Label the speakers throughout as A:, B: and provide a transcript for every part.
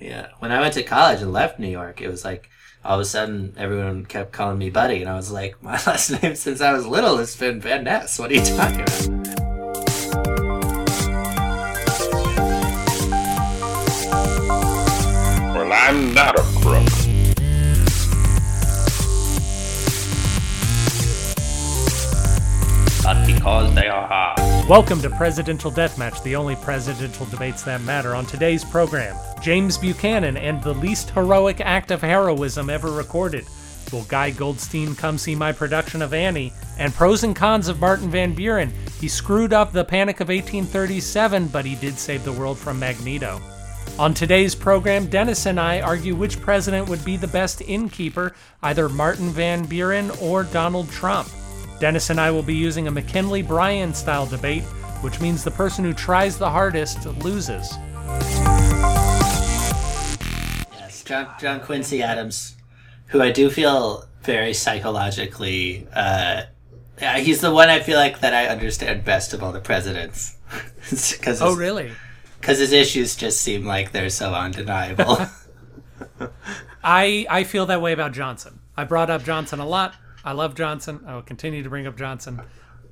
A: Yeah. When I went to college and left New York, it was like all of a sudden everyone kept calling me Buddy, and I was like, my last name since I was little has been Van Ness. What are you talking about?
B: Well, I'm not a crook. But because they are hard.
C: Welcome to Presidential Deathmatch, the only presidential debates that matter. On today's program, James Buchanan and the least heroic act of heroism ever recorded. Will Guy Goldstein come see my production of Annie? And pros and cons of Martin Van Buren. He screwed up the Panic of 1837, but he did save the world from Magneto. On today's program, Dennis and I argue which president would be the best innkeeper, either Martin Van Buren or Donald Trump. Dennis and I will be using a McKinley Bryan style debate, which means the person who tries the hardest loses.
A: Yes, John, John Quincy Adams, who I do feel very psychologically. Uh, he's the one I feel like that I understand best of all the presidents. Because
C: Oh, really?
A: Because his issues just seem like they're so undeniable.
C: I I feel that way about Johnson. I brought up Johnson a lot. I love Johnson. I will continue to bring up Johnson,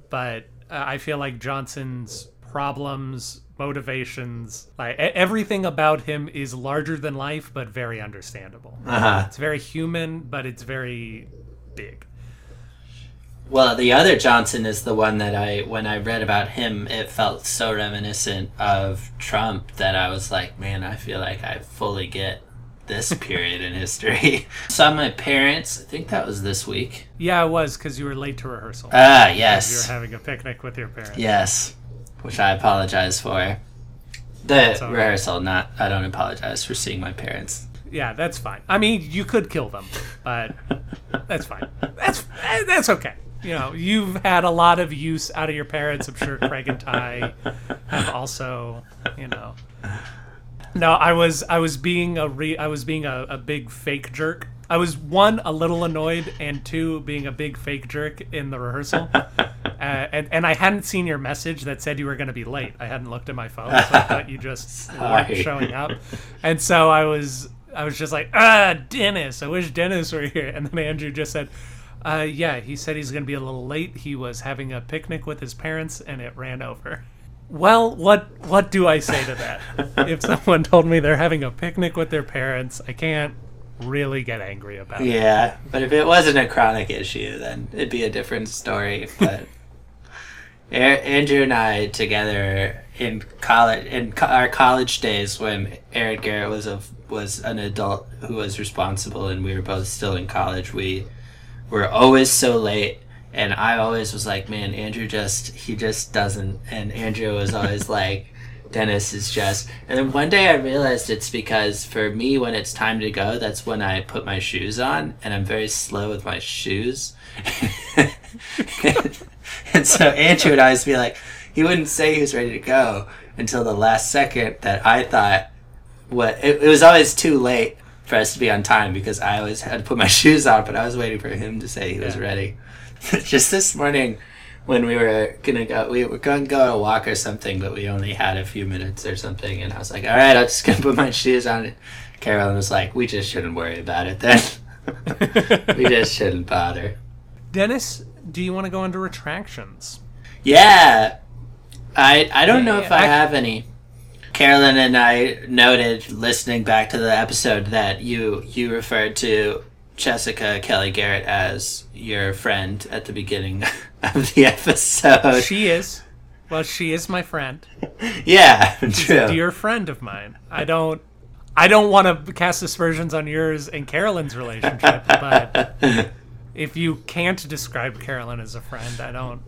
C: but uh, I feel like Johnson's problems, motivations, like everything about him is larger than life, but very understandable.
A: uh-huh.
C: It's very human, but it's very big.
A: Well, the other Johnson is the one that I, when I read about him, it felt so reminiscent of Trump that I was like, man, I feel like I fully get this period in history. Saw my parents, I think that was this week.
C: Yeah, it was because you were late to rehearsal.
A: Ah, yes.
C: you were having a picnic with your parents.
A: Yes. Which I apologize for. The
C: right.
A: rehearsal, not, I don't apologize for seeing my parents.
C: Yeah, that's fine. I mean, you could kill them, but that's fine. That's eh, that's okay. You know, you've had a lot of use out of your parents. I'm sure Craig and Ty have also. You know. No, I was I was being a re I was being a, a big fake jerk. I was one a little annoyed and two being a big fake jerk in the rehearsal. Uh, and, and I hadn't seen your message that said you were going to be late. I hadn't looked at my phone, so I thought you just weren't showing up. And so I was I was just like, ah, Dennis. I wish Dennis were here. And then Andrew just said, uh, yeah, he said he's going to be a little late. He was having a picnic with his parents, and it ran over. Well, what what do I say to that? if someone told me they're having a picnic with their parents, I can't really get angry about it.
A: Yeah, but if it wasn't a chronic issue, then it'd be a different story. But A- Andrew and I together in college, in co- our college days, when Aaron Garrett was a was an adult who was responsible, and we were both still in college, we were always so late. And I always was like, man, Andrew just he just doesn't. And Andrew was always like. Dennis is just. And then one day I realized it's because for me, when it's time to go, that's when I put my shoes on, and I'm very slow with my shoes. and so Andrew would always be like, he wouldn't say he was ready to go until the last second that I thought what it, it was always too late for us to be on time because I always had to put my shoes on, but I was waiting for him to say he was ready. Just this morning when we were gonna go we were gonna go on a walk or something, but we only had a few minutes or something and I was like, Alright, I'm just gonna put my shoes on it Carolyn was like, We just shouldn't worry about it then. we just shouldn't bother.
C: Dennis, do you want to go into retractions?
A: Yeah. I I don't know if I
C: I-
A: have any. Carolyn and I noted listening back to the episode that you you referred to Jessica Kelly Garrett as your friend at the beginning of the episode.
C: She is. Well, she is my friend.
A: yeah,
C: She's
A: true.
C: a dear friend of mine. I don't I don't want to cast aspersions on yours and Carolyn's relationship, but if you can't describe Carolyn as a friend, I don't,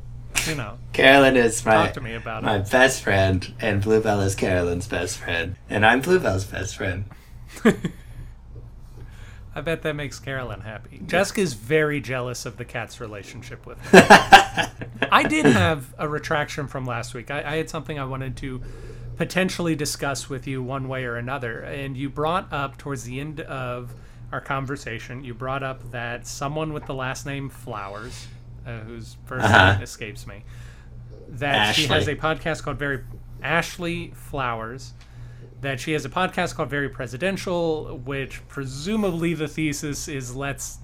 C: you know,
A: Carolyn is my
C: talk to me about
A: my
C: it.
A: best friend, and Bluebell is Carolyn's best friend, and I'm Bluebell's best friend.
C: I bet that makes Carolyn happy. Jessica's very jealous of the cat's relationship with her. I did have a retraction from last week. I, I had something I wanted to potentially discuss with you one way or another. And you brought up towards the end of our conversation, you brought up that someone with the last name Flowers, uh, whose 1st
A: Uh-huh.
C: name escapes me, that she has a podcast called Very Ashley Flowers that she has a podcast called Very Presidential, which presumably the thesis is let's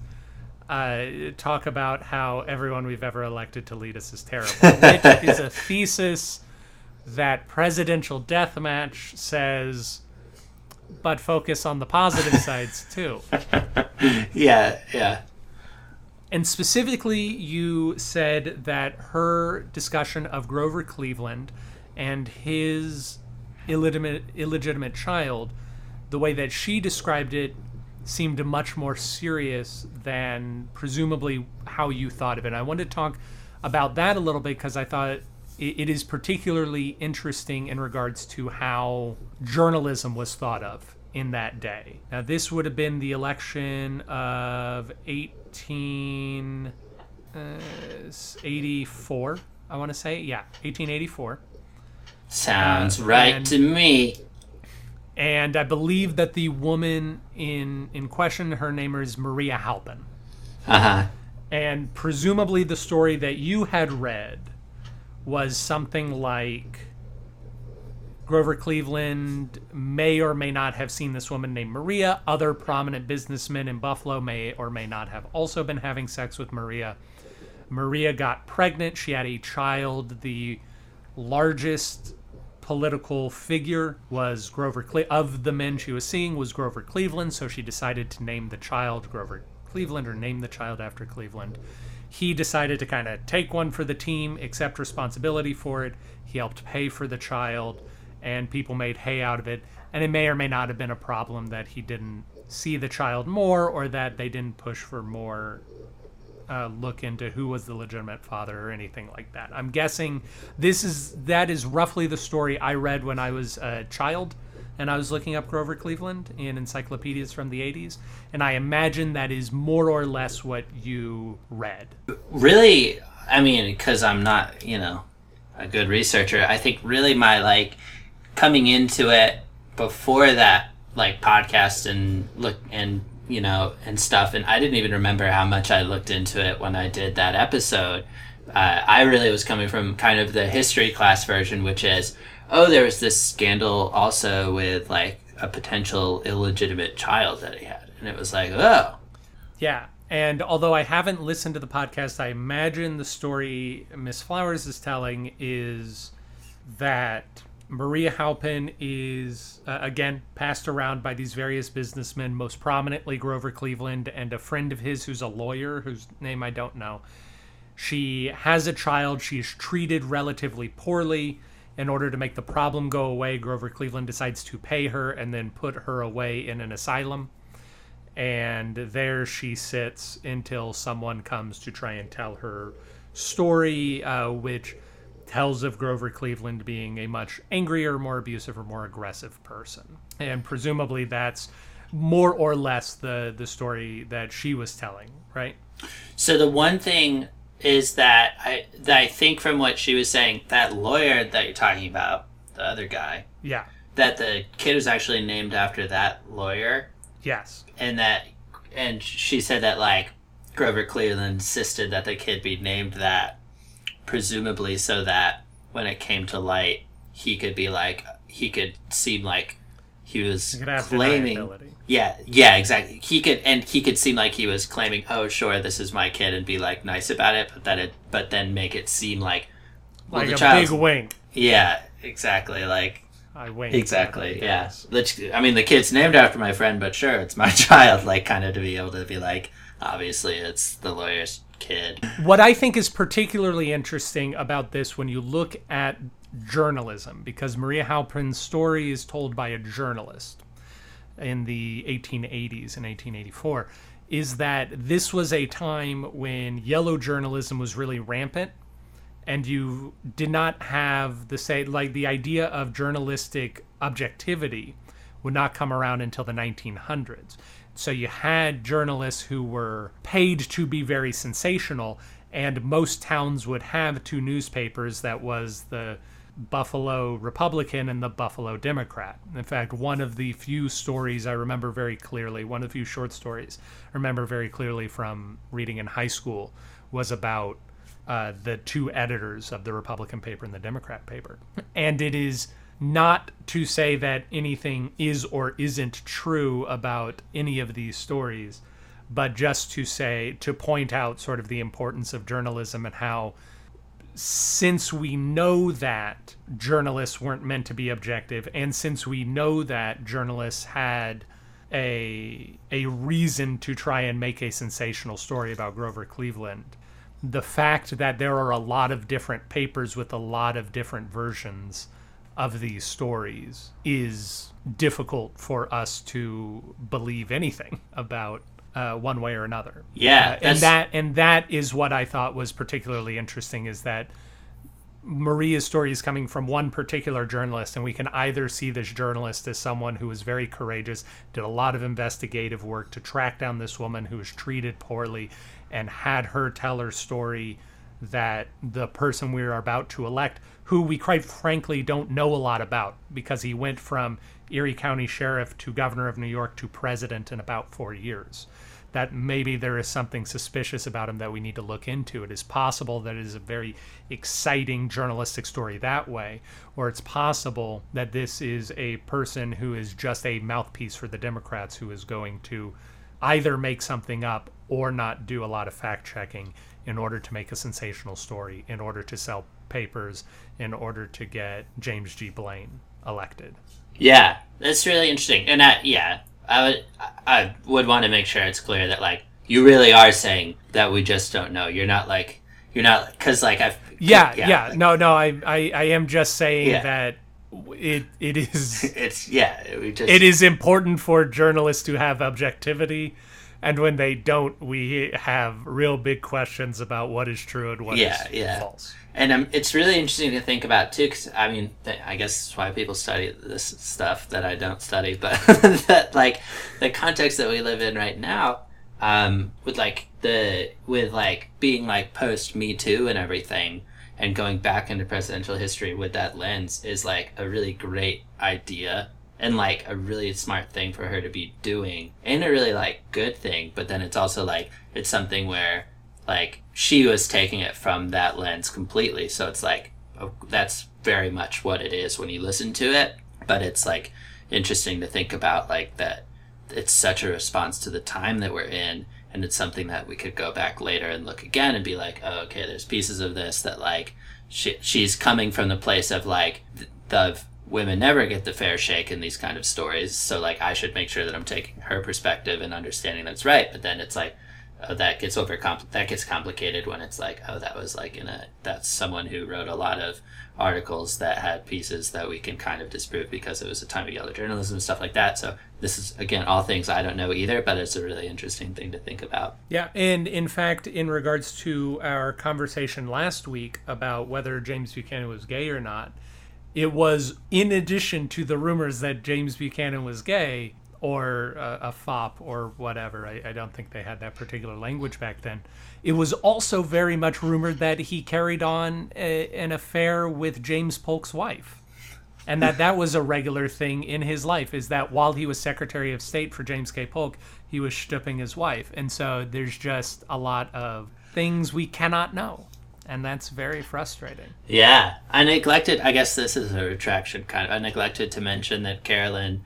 C: uh, talk about how everyone we've ever elected to lead us is terrible, which is a thesis that presidential deathmatch says, but focus on the positive sides too.
A: Yeah, yeah.
C: And specifically, you said that her discussion of Grover Cleveland and his illegitimate, illegitimate child, the way that she described it, seemed much more serious than presumably how you thought of it. I wanted to talk about that a little bit because I thought it, it is particularly interesting in regards to how journalism was thought of in that day. Now, this would have been the election of 1884, uh, I want to say. Yeah, 1884.
A: Sounds
C: Uh,
A: right
C: and-
A: to me.
C: And I believe that the woman in in question, her name is Maria Halpin.
A: Uh huh.
C: And presumably the story that you had read was something like Grover Cleveland may or may not have seen this woman named Maria. Other prominent businessmen in Buffalo may or may not have also been having sex with Maria. Maria got pregnant. She had a child. The largest political figure was Grover Cle- of the men she was seeing was Grover Cleveland, so she decided to name the child Grover Cleveland or name the child after Cleveland. He decided to kind of take one for the team, accept responsibility for it. He helped pay for the child, and people made hay out of it. And it may or may not have been a problem that he didn't see the child more or that they didn't push for more uh, look into who was the legitimate father or anything like that. I'm guessing this is that is roughly the story I read when I was a child and I was looking up Grover Cleveland in encyclopedias from the 80s and I imagine that is more or less what you read.
A: really i mean because i'm not you know a good researcher i think really my like coming into it before that like podcast and look and you know and stuff. And i didn't even remember how much i looked into it when i did that episode. Uh, i really was coming from kind of the history class version which is oh there was this scandal also with like a potential illegitimate child that he had. And it was like oh.
C: Yeah. And although I haven't listened to the podcast, I imagine the story Miss Flowers is telling is that Maria Halpin is, uh, again, passed around by these various businessmen, most prominently Grover Cleveland and a friend of his who's a lawyer, whose name I don't know. She has a child. She's treated relatively poorly. In order to make the problem go away, Grover Cleveland decides to pay her and then put her away in an asylum and there she sits until someone comes to try and tell her story, uh, which tells of Grover Cleveland being a much angrier, more abusive, or more aggressive person. And presumably that's more or less the the story that she was telling, right?
A: So the one thing is that I that I think from what she was saying, that lawyer that you're talking about, the other guy,
C: Yeah.
A: that the kid was actually named after that lawyer,
C: Yes.
A: and that, and she said that like Grover Cleveland insisted that the kid be named that, presumably so that when it came to light, he could be like he could seem like he was
C: You could have
A: claiming yeah, yeah, exactly. He could, and he could seem like he was claiming, "Oh, sure, this is my kid," and be like nice about it, but that it, but then make it seem like, well,
C: Like
A: the
C: a
A: child's-
C: big wink.
A: yeah, exactly, like
C: I wink.
A: exactly, yeah.
C: yes.
A: I mean, the kid's named after my friend, but sure, it's my child. Like, kind of to be able to be like, obviously, it's the lawyer's kid.
C: What I think is particularly interesting about this when you look at journalism, because Maria Halpin's story is told by a journalist in the 1880s and 1884, is that this was a time when yellow journalism was really rampant and you did not have the say like the idea of journalistic objectivity would not come around until the 1900s so you had journalists who were paid to be very sensational and most towns would have two newspapers that was the Buffalo Republican and the Buffalo Democrat. In fact, one of the few stories I remember very clearly, one of the few short stories I remember very clearly from reading in high school was about uh, the two editors of the Republican paper and the Democrat paper. And it is not to say that anything is or isn't true about any of these stories, but just to say, to point out sort of the importance of journalism and how, since we know that journalists weren't meant to be objective, and since we know that journalists had a a reason to try and make a sensational story about Grover Cleveland, the fact that there are a lot of different papers with a lot of different versions of these stories is difficult for us to believe anything about uh, one way or another.
A: Yeah,
C: Uh, and that and that is what I thought was particularly interesting is that Maria's story is coming from one particular journalist, and we can either see this journalist as someone who was very courageous, did a lot of investigative work to track down this woman who was treated poorly, and had her tell her story that the person we are about to elect, who we quite frankly don't know a lot about, because he went from Erie County Sheriff to Governor of New York to President in about four years that maybe there is something suspicious about him that we need to look into. It is possible that it is a very exciting journalistic story that way, or it's possible that this is a person who is just a mouthpiece for the Democrats who is going to either make something up or not do a lot of fact checking in order to make a sensational story, in order to sell papers, in order to get James G. Blaine elected.
A: Yeah, that's really interesting. And I, yeah, I would I would want to make sure it's clear that like you really are saying that we just don't know. You're not like you're not because like I've
C: Yeah, yeah.
A: like,
C: no, no. I, I, I am just saying
A: Yeah.
C: that it, it is,
A: It's yeah. We just
C: it is important for journalists to have objectivity, and when they don't, we have real big questions about what is true and what is
A: Yeah, yeah.
C: false.
A: And um, it's really interesting to think about too, because I mean, th- I guess that's why people study this stuff that I don't study, but that like the context that we live in right now, um, with like the with like being like post Me Too and everything, and going back into presidential history with that lens is like a really great idea and like a really smart thing for her to be doing, and a really like good thing. But then it's also like it's something where like she was taking it from that lens completely so it's like that's very much what it is when you listen to it but it's like interesting to think about like that it's such a response to the time that we're in and it's something that we could go back later and look again and be like oh okay there's pieces of this that like she, she's coming from the place of like the women never get the fair shake in these kind of stories so like i should make sure that i'm taking her perspective and understanding that's right but then it's like oh, that gets over that gets complicated when it's like oh that was like in a that's someone who wrote a lot of articles that had pieces that we can kind of disprove because it was a time of yellow journalism and stuff like that so this is again all things i don't know either but it's a really interesting thing to think about.
C: Yeah, and in fact, in regards to our conversation last week about whether James Buchanan was gay or not, it was in addition to the rumors that James Buchanan was gay or uh, a fop or whatever. I, I don't think they had that particular language back then. It was also very much rumored that he carried on a, an affair with James Polk's wife and that that was a regular thing in his life is that while he was secretary of state for james k polk he was stooping his wife and so there's just a lot of things we cannot know and that's very frustrating
A: Yeah, I neglected. I guess this is a retraction kind of. I neglected to mention that Carolyn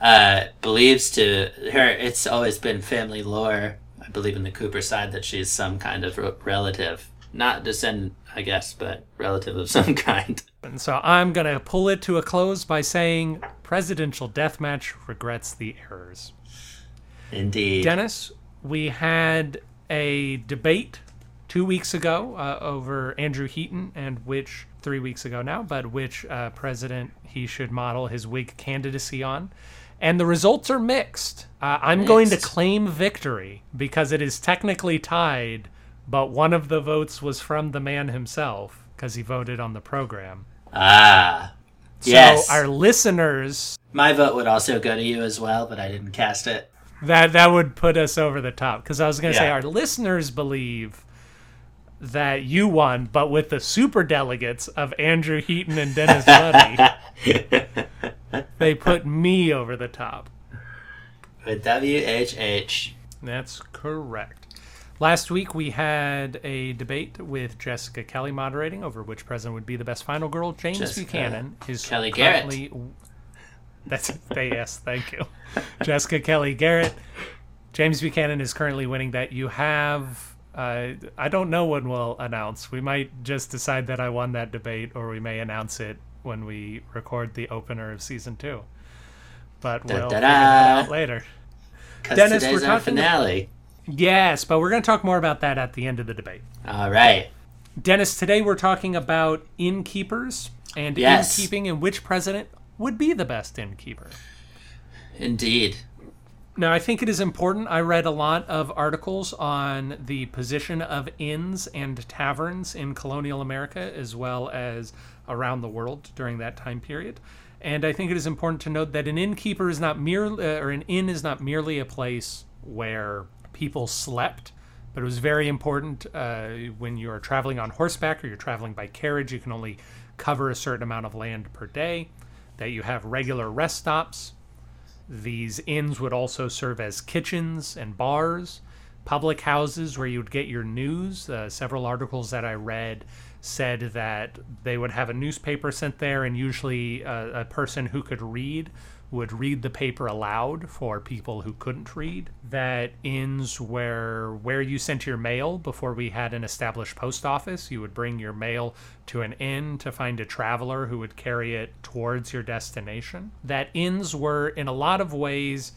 A: uh, believes to her. It's always been family lore. I believe in the Cooper side that she's some kind of relative, not descendant, I guess, but relative of some kind.
C: and so i'm going to pull it to a close by saying presidential deathmatch regrets the errors
A: Indeed.
C: dennis we had a debate two weeks ago uh, over Andrew Heaton and which three weeks ago now, but which uh, president he should model his Whig candidacy on. And the results are mixed. Uh, I'm going to claim victory because it is technically tied, but one of the votes was from the man himself because he voted on the program.
A: ah, yes.
C: So our listeners,
A: My vote would also go to you as well, but I didn't cast it.
C: that that would put us over the top because I was going to say our listeners believe that you won, but with the super delegates of Andrew Heaton and Dennis Luddy, they put me over the top.
A: With WHH.
C: That's correct. Last week we had a debate with Jessica Kelly moderating over which president would be the best final girl. James
A: Jessica
C: Buchanan is
A: Kelly Garrett.
C: currently. That's they yes, thank you, Jessica Kelly Garrett. James Buchanan is currently winning that. You have. Uh, I don't know when we'll announce. We might just decide that I won that debate, or we may announce it when we record the opener of season two. But we'll figure that out later. Dennis, we're talking-
A: finale.
C: Yes, but we're going to talk more about that at the end of the debate.
A: All right.
C: Dennis, today we're talking about innkeepers and
A: Yes.
C: innkeeping and which president would be the best innkeeper.
A: Indeed.
C: Now, I think it is important. I read a lot of articles on the position of inns and taverns in colonial America as well as around the world during that time period. And I think it is important to note that an innkeeper is not merely, uh, or an inn is not merely a place where people slept, but it was very important uh, when you're traveling on horseback or you're traveling by carriage, you can only cover a certain amount of land per day, that you have regular rest stops, these inns would also serve as kitchens and bars, public houses where you would get your news. Uh, several articles that I read said that they would have a newspaper sent there, and usually uh, a person who could read would read the paper aloud for people who couldn't read. That inns where where you sent your mail before we had an established post office, you would bring your mail to an inn to find a traveler who would carry it towards your destination. That inns were in a lot of ways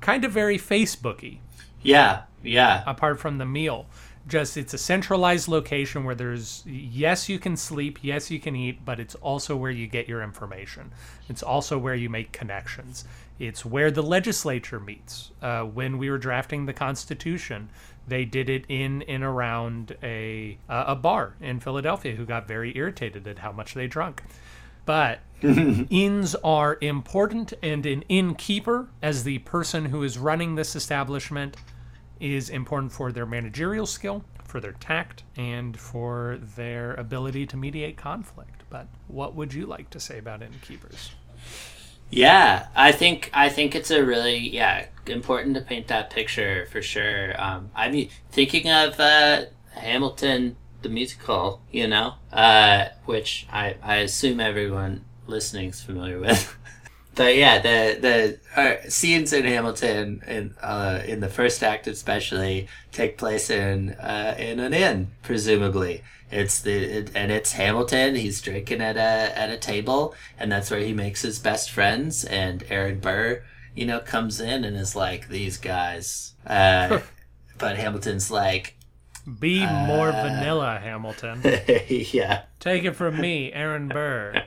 C: kind of very Facebooky
A: Yeah. Yeah.
C: apart from the meal. Just it's a centralized location where there's yes you can sleep, yes you can eat, but it's also where you get your information. It's also where you make connections. It's where the legislature meets. Uh, when we were drafting the Constitution, they did it in and around a uh, a bar in Philadelphia. Who got very irritated at how much they drunk. But inns are important, and an innkeeper, as the person who is running this establishment, is important for their managerial skill, for their tact, and for their ability to mediate conflict. But what would you like to say about innkeepers?
A: Yeah, I think I think it's a really yeah important to paint that picture for sure. Um, I mean, thinking of uh, Hamilton the musical, you know, uh, which I I assume everyone listening is familiar with. but yeah, the the uh, scenes in Hamilton in uh, in the first act especially take place in uh, in an inn, presumably. It's the it, and it's Hamilton. He's drinking at a at a table, and that's where he makes his best friends. And Aaron Burr, you know, comes in and is like these guys. Uh, but Hamilton's like,
C: Be more vanilla, Hamilton.
A: yeah.
C: Take it from me, Aaron Burr.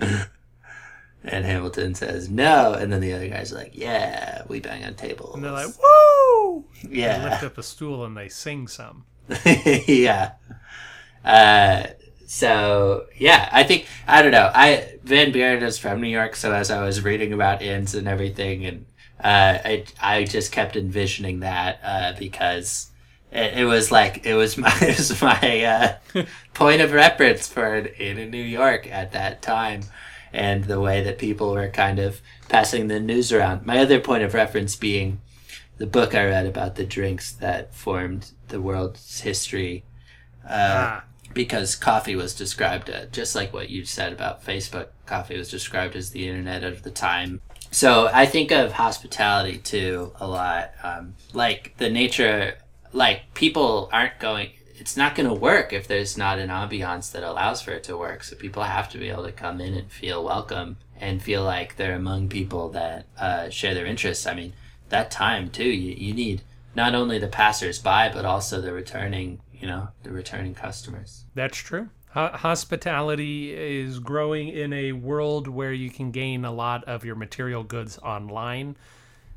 A: And Hamilton says no, and then the other guys are like, yeah, we bang on tables.
C: And they're like, woo! They
A: yeah.
C: lift up a stool and they sing some.
A: yeah. Uh, so yeah, I think I don't know. I Van Buren is from New York, so as I was reading about inns and everything, and uh, I I just kept envisioning that uh, because it, it was like it was my it was my uh, point of reference for an inn in New York at that time, and the way that people were kind of passing the news around. My other point of reference being the book I read about the drinks that formed the world's history uh,
C: Ah.
A: because coffee was described uh, just like what you said about Facebook. Coffee was described as the internet of the time. So I think of hospitality too a lot. Um, like the nature, like people aren't going. It's not going to work if there's not an ambiance that allows for it to work. So people have to be able to come in and feel welcome and feel like they're among people that uh, share their interests. I mean, that time too. You you need not only the passers-by but also the returning. You know, the returning customers.
C: That's true. Ho- hospitality is growing in a world where you can gain a lot of your material goods online.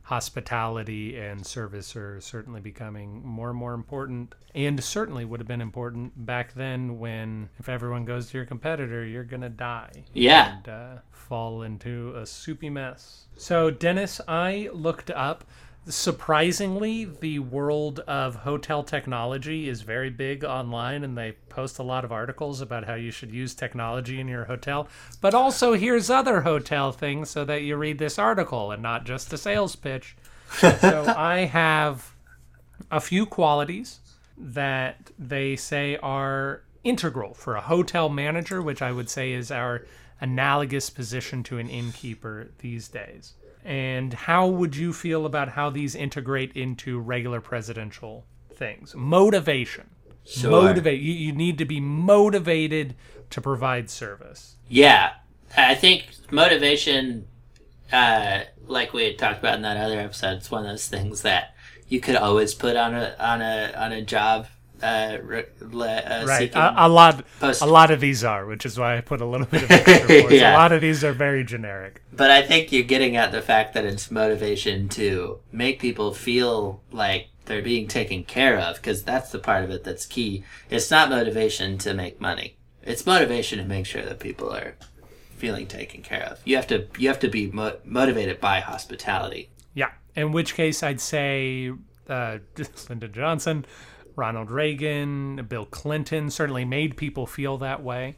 C: Hospitality and service are certainly becoming more and more important, and certainly would have been important back then when, if everyone goes to your competitor, you're going to die
A: Yeah.
C: and uh, fall into a soupy mess. So, Dennis, I looked up. Surprisingly, the world of hotel technology is very big online, and they post a lot of articles about how you should use technology in your hotel. But also, here's other hotel things so that you read this article and not just the sales pitch. so, I have a few qualities that they say are integral for a hotel manager, which I would say is our analogous position to an innkeeper these days. And how would you feel about how these integrate into regular presidential things? Motivation.
A: Sure.
C: Motivate. You, you need to be motivated to provide service.
A: Yeah, I think motivation, uh, like we had talked about in that other episode, it's one of those things that you could always put on a on a on a job. Uh, re- le- uh,
C: Right. A, a lot.
A: post-
C: A lot of these are, which is why I put a little bit of extra.
A: Yeah.
C: A lot of these are very generic.
A: But I think you're getting at the fact that it's motivation to make people feel like they're being taken care of, because that's the part of it that's key. It's not motivation to make money. It's motivation to make sure that people are feeling taken care of. You have to you have to be mo- motivated by hospitality.
C: Yeah. In which case, I'd say uh, Lyndon Johnson, Ronald Reagan, Bill Clinton certainly made people feel that way.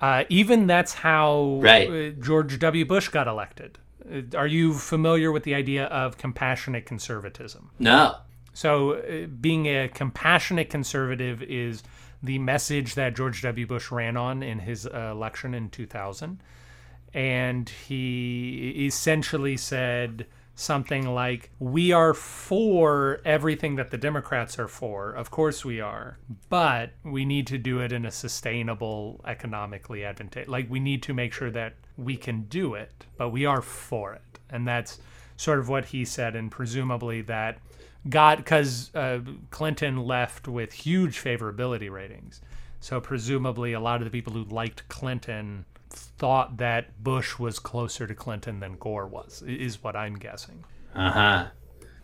C: Uh, even that's how
A: Right.
C: uh, George W. Bush got elected. Uh, Are you familiar with the idea of compassionate conservatism?
A: No.
C: So, uh, being a compassionate conservative is the message that George W. Bush ran on in his uh, election in 2000. And he essentially said something like, We are for everything that the Democrats are for. Of course we are. But we need to do it in a sustainable, economically advantageous. Like, we need to make sure that we can do it, but we are for it. And that's sort of what he said. And presumably that got because uh, Clinton left with huge favorability ratings. So presumably, a lot of the people who liked Clinton thought that Bush was closer to Clinton than Gore was. Is what I'm guessing.
A: Uh huh.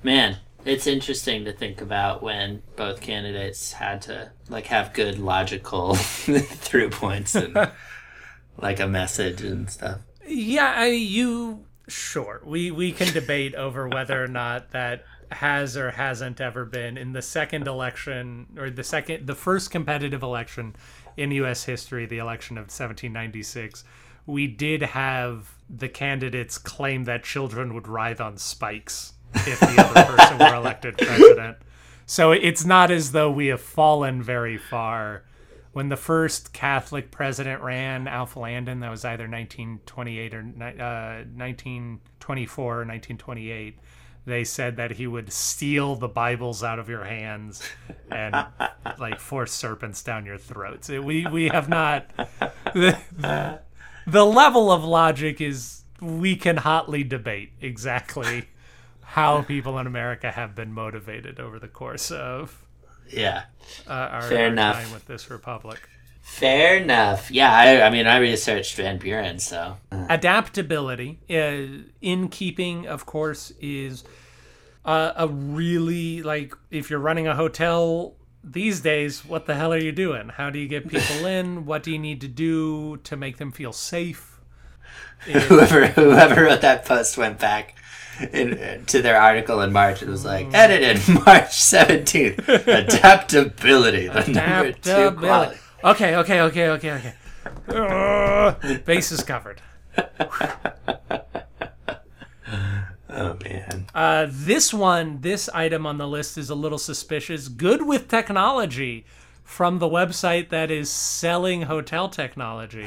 A: Man, it's interesting to think about when both candidates had to like have good logical through points and like a message and stuff.
C: Yeah, I, you sure we we can debate over whether or not that has or hasn't ever been in the second election or the second the first competitive election in US history the election of 1796 we did have the candidates claim that children would writhe on spikes if the other person were elected president so it's not as though we have fallen very far when the first Catholic president ran, Alf Landon, that was either 1928 or uh, 1924 or 1928. They said that he would steal the Bibles out of your hands and like force serpents down your throats. We we have not the, the level of logic is we can hotly debate exactly how people in America have been motivated over the course of
A: Yeah.
C: uh, our,
A: Fair
C: our
A: enough.
C: time with this republic.
A: Fair enough. Yeah, I, I mean, I researched Van Buren, so.
C: Adaptability, uh, in keeping, of course, is uh, a really like if you're running a hotel these days. What the hell are you doing? How do you get people in? What do you need to do to make them feel safe?
A: whoever whoever wrote that post went back in, to their article in March and was like, edited March 17th. Adaptability, the number two
C: Adaptability.
A: quality.
C: Okay, okay, okay, okay, okay. Uh, is covered.
A: Oh, man.
C: Uh, this one, this item on the list is a little suspicious. Good with technology from the website that is selling hotel technology.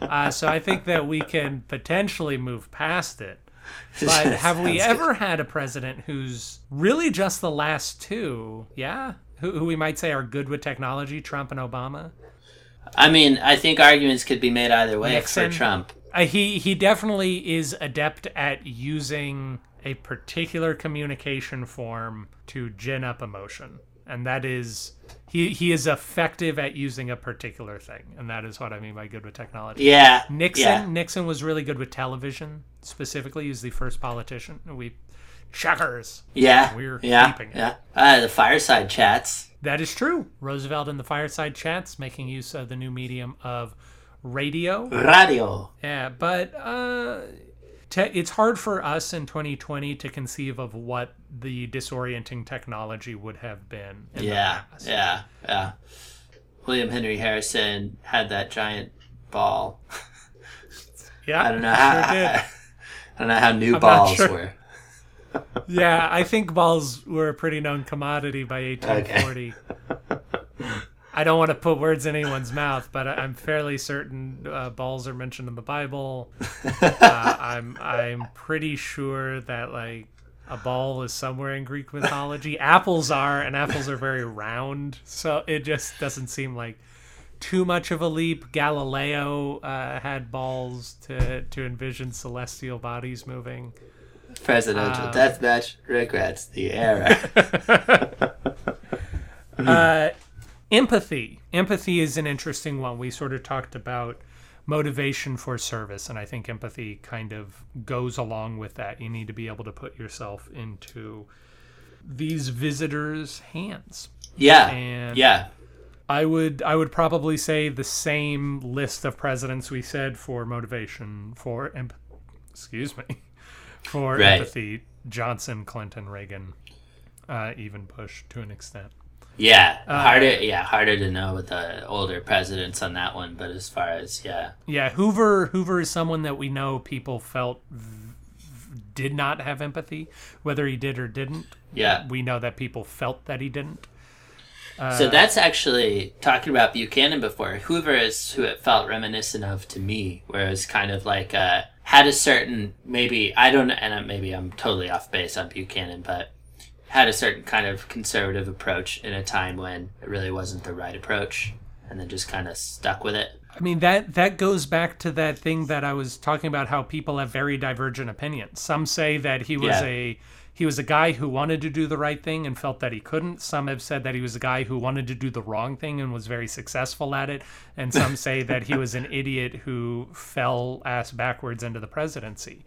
C: Uh, so I think that we can potentially move past it. But have we
A: Sounds
C: ever had a president who's really just the last two? Yeah, who, who we might say are good with technology, Trump and Obama.
A: I mean, I think arguments could be made either way
C: Nixon.
A: for Trump.
C: Uh, he he definitely is adept at using a particular communication form to gin up emotion, and that is he he is effective at using a particular thing, and that is what I mean by good with technology.
A: Yeah.
C: Nixon
A: Yeah.
C: Nixon was really good with television, specifically. he's the first politician. We checkers.
A: Yeah.
C: We're
A: yeah.
C: keeping it.
A: Yeah. Uh, the fireside chats.
C: That is true. Roosevelt and the fireside chats, making use of the new medium of radio.
A: Radio.
C: Yeah, but uh, te- it's hard for us in 2020 to conceive of what the disorienting technology would have been. In
A: Yeah. Yeah. Yeah. William Henry Harrison had that giant ball.
C: yeah.
A: I don't know how.
C: Sure did.
A: I don't know how new
C: not
A: balls
C: sure.
A: were.
C: yeah, I think balls were a pretty known commodity by 1840. I don't want to put words in anyone's mouth, but I'm fairly certain uh, balls are mentioned in the Bible. Uh, I'm I'm pretty sure that like a ball is somewhere in Greek mythology. Apples are, and apples are very round, so it just doesn't seem like too much of a leap. Galileo uh, had balls to to envision celestial bodies moving.
A: Presidential deathmatch regrets the era.
C: Uh, empathy. Empathy is an interesting one. We sort of talked about motivation for service, and I think empathy kind of goes along with that. You need to be able to put yourself into these visitors' hands.
A: yeah.
C: And-
A: yeah.
C: I would I would probably say the same list of presidents we said for motivation for emp- excuse me for
A: Right.
C: empathy Johnson Clinton Reagan uh, even Bush to an extent
A: Yeah.
C: Uh,
A: harder yeah, harder to know with the older presidents on that one, but as far as yeah.
C: yeah Hoover Hoover is someone that we know people felt v- did not have empathy whether he did or didn't
A: Yeah.
C: we know that people felt that he didn't
A: So that's actually talking about Buchanan before. Hoover is who it felt reminiscent of to me, where it was kind of like uh, had a certain maybe I don't and uh, maybe I'm totally off base on Buchanan, but had a certain kind of conservative approach in a time when it really wasn't the right approach, and then just kind of stuck with it.
C: I mean that that goes back to that thing that I was talking about how people have very divergent opinions. Some say that he was
A: Yeah.
C: a he was a guy who wanted to do the right thing and felt that he couldn't. Some have said that he was a guy who wanted to do the wrong thing and was very successful at it. And some say that he was an idiot who fell ass backwards into the presidency.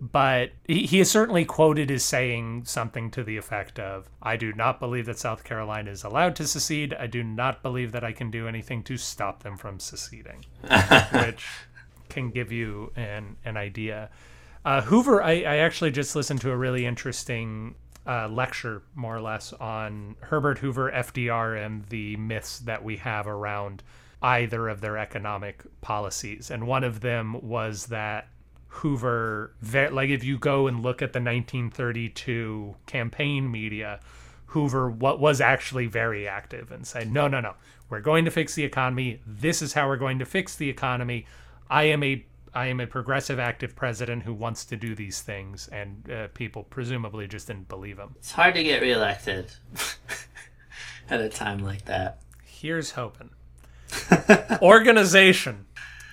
C: But he, he is certainly quoted as saying something to the effect of, I do not believe that South Carolina is allowed to secede. I do not believe that I can do anything to stop them from seceding, which can give you an, an idea. Uh, Hoover, I, I actually just listened to a really interesting uh, lecture, more or less, on Herbert Hoover, FDR, and the myths that we have around either of their economic policies. And one of them was that Hoover, ve- like if you go and look at the 1932 campaign media, Hoover what was actually very active and said, "No, no, no. We're going to fix the economy. This is how we're going to fix the economy. I am a I am a progressive active president who wants to do these things." And uh, people presumably just didn't believe him.
A: It's hard to get reelected at a time like that.
C: Here's hoping. Organization.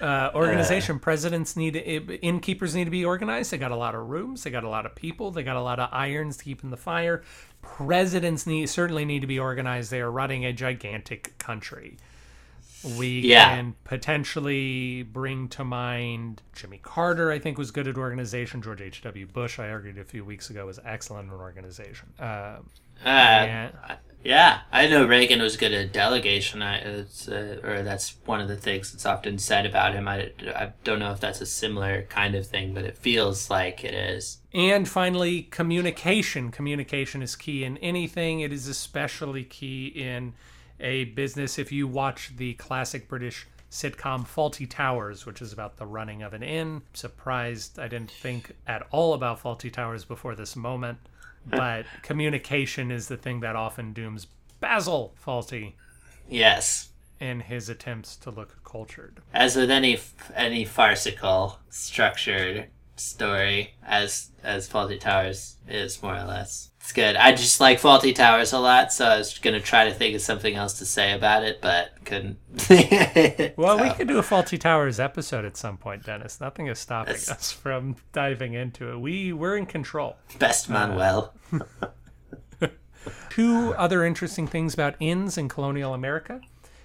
C: Uh, organization. Presidents need innkeepers need to be organized. They got a lot of rooms. They got a lot of people. They got a lot of irons to keep in the fire. Presidents need certainly need to be organized. They are running a gigantic country. We
A: Yeah.
C: can potentially bring to mind Jimmy Carter. I think was good at organization. George H. W. Bush. I argued a few weeks ago was excellent at organization. Uh,
A: Uh,
C: Yeah.
A: yeah. I know Reagan was good at delegation. I, it's, uh, or that's one of the things that's often said about him. I, I don't know if that's a similar kind of thing, but it feels like it is.
C: And finally, communication. Communication is key in anything. It is especially key in a business. If you watch the classic British sitcom Fawlty Towers, which is about the running of an inn, surprised I didn't think at all about Fawlty Towers before this moment. But communication is the thing that often dooms Basil Fawlty
A: Yes.
C: in his attempts to look cultured.
A: As with any any farcical, structured story, as as Fawlty Towers is more or less. It's good. I just like Fawlty Towers a lot, so I was gonna try to think of something else to say about it, but couldn't.
C: Well, we could do a Fawlty Towers episode at some point, Dennis. Nothing is stopping
A: Yes.
C: us from diving into it. We we're in control.
A: best Manuel.
C: Uh, Two other interesting things about inns in colonial America.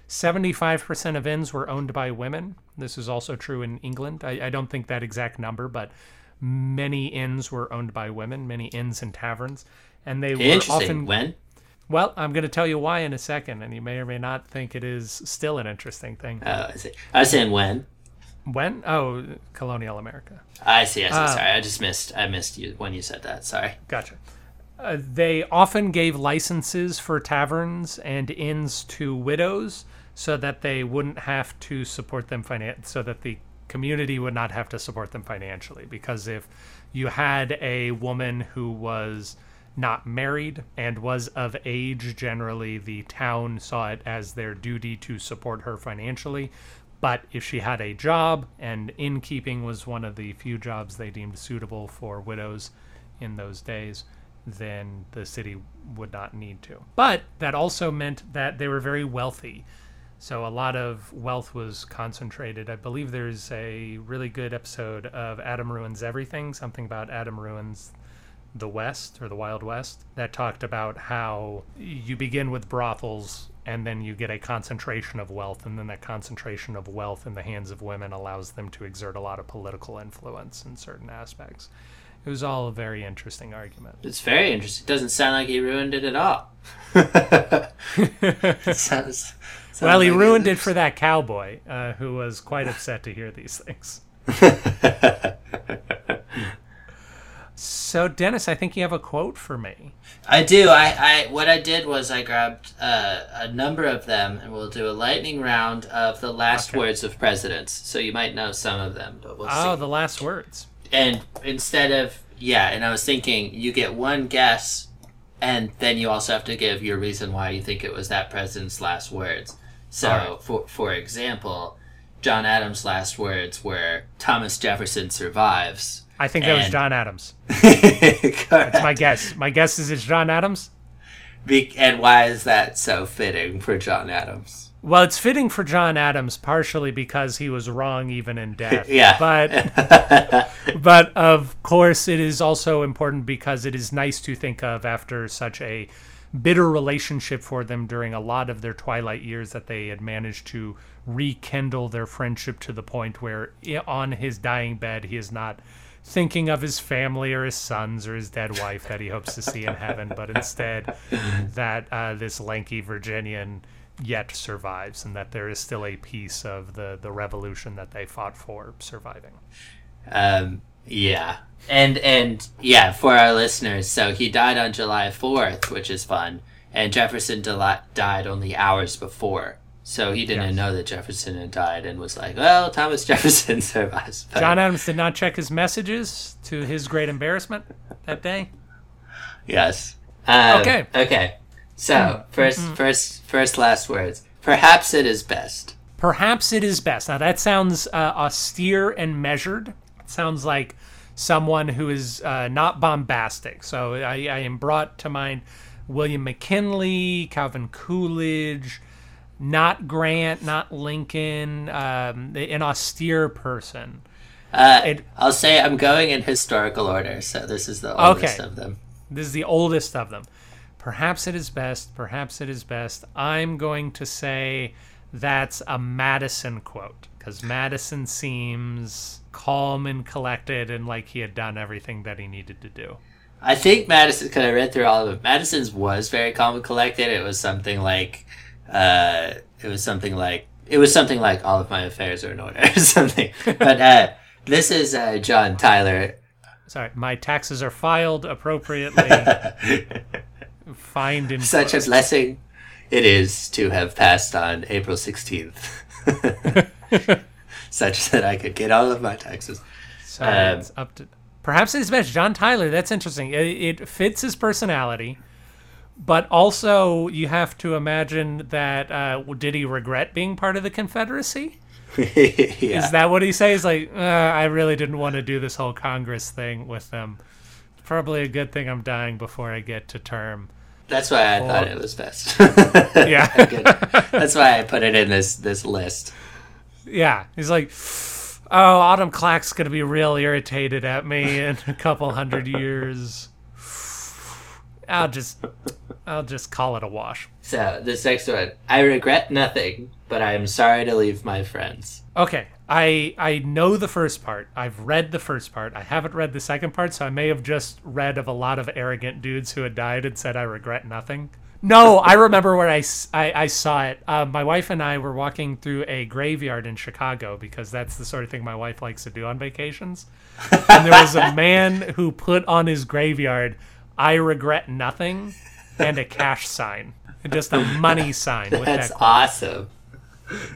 C: 75% of inns were owned by women. This is also true in England. I, I don't think that exact number, but many inns were owned by women, many inns and taverns. And they were often
A: When?
C: well, I'm going to tell you why in a second, and you may or may not think it is still an interesting thing.
A: Oh, I see. I was saying when.
C: When? Oh, colonial America.
A: I see. I see.
C: Ah.
A: Sorry, I just missed. I missed you when you said that. Sorry.
C: Gotcha. Uh, they often gave licenses for taverns and inns to widows so that they wouldn't have to support them finan- so that the community would not have to support them financially because if you had a woman who was not married and was of age. Generally, the town saw it as their duty to support her financially. But if she had a job, and innkeeping was one of the few jobs they deemed suitable for widows in those days, then the city would not need to. But that also meant that they were very wealthy. So a lot of wealth was concentrated. I believe there's a really good episode of Adam Ruins Everything, something about Adam Ruins the West or the Wild West, that talked about how you begin with brothels and then you get a concentration of wealth, and then that concentration of wealth in the hands of women allows them to exert a lot of political influence in certain aspects. It was all a very interesting argument.
A: It's very interesting. It doesn't sound like he ruined it at all. It sounds- sounds
C: Well, he
A: like
C: ruined it for that cowboy, uh, who was quite upset to hear these things. So, Dennis, I think you have a quote for me.
A: I do. I, I what I did was I grabbed uh, a number of them, and we'll do a lightning round of the last
C: Okay.
A: words of presidents. So you might know some of them, but we'll
C: Oh,
A: see.
C: the last words.
A: And instead of yeah, and I was thinking you get one guess, and then you also have to give your reason why you think it was that president's last words. So,
C: Alright.
A: for for example, John Adams' last words were Thomas Jefferson survives.
C: I think that was John Adams.
A: Correct.
C: My guess. My guess is it's John Adams.
A: Be- and why is that so fitting for John Adams?
C: Well, it's fitting for John Adams partially because he was wrong even in death.
A: Yeah.
C: But but of course it is also important because it is nice to think of after such a bitter relationship for them during a lot of their twilight years that they had managed to rekindle their friendship to the point where on his dying bed he is not thinking of his family or his sons or his dead wife that he hopes to see in heaven but instead that uh, this lanky virginian yet survives and that there is still a piece of the the revolution that they fought for surviving
A: Um, yeah. And and yeah, for our listeners, so he died on July 4th, which is fun. And Jefferson deli- died only hours before. So he didn't
C: Yes.
A: know that Jefferson had died and was like, well, Thomas Jefferson survives. But-
C: John Adams did not check his messages to his great embarrassment that day.
A: Yes. Um,
C: Okay.
A: Okay. So, 1st first, first, last words. Perhaps it is best.
C: Perhaps it is best. Now that sounds uh, austere and measured. It sounds like someone who is uh, not bombastic. So I, I am brought to mind William McKinley, Calvin Coolidge, not Grant, not Lincoln, um, an austere person.
A: Uh,
C: It-
A: I'll say I'm going in historical order, so this is the oldest
C: Okay.
A: of them.
C: This is the oldest of them. Perhaps it is best. Perhaps it is best. I'm going to say that's a Madison quote because Madison seems calm and collected and like he had done everything that he needed to do.
A: I think Madison, because I read through all of it, Madison's was very calm and collected. It was something like, uh, it was something like, it was something like all of my affairs are in order or something. But uh, this is uh, John Tyler.
C: Sorry, my taxes are filed appropriately. Fined in
A: Such a blessing it is to have passed on April 16th. Such that I could get all of my taxes.
C: So
A: Um,
C: it's up to perhaps it's best. John Tyler. That's interesting. It, it fits his personality, but also you have to imagine that uh, did he regret being part of the Confederacy?
A: yeah.
C: Is that what he says? Like, uh, I really didn't want to do this whole Congress thing with them. Probably a good thing I'm dying before I get to term.
A: That's why I thought it was best.
C: Yeah.
A: That's why I put it in this this list.
C: Yeah, he's like, oh, Autumn Clack's gonna be real irritated at me in a couple hundred years. I'll just, I'll just call it a wash.
A: So this next one, I regret nothing, but I am sorry to leave my friends.
C: Okay, I I know the first part. I've read the first part. I haven't read the second part, so I may have just read of a lot of arrogant dudes who had died and said I regret nothing. No, I remember where I saw it. Uh, my wife and I were walking through a graveyard in Chicago because that's the sort of thing my wife likes to do on vacations. And there was a man who put on his graveyard, "I regret nothing," and a cash sign, just a money sign with
A: That's
C: that.
A: awesome.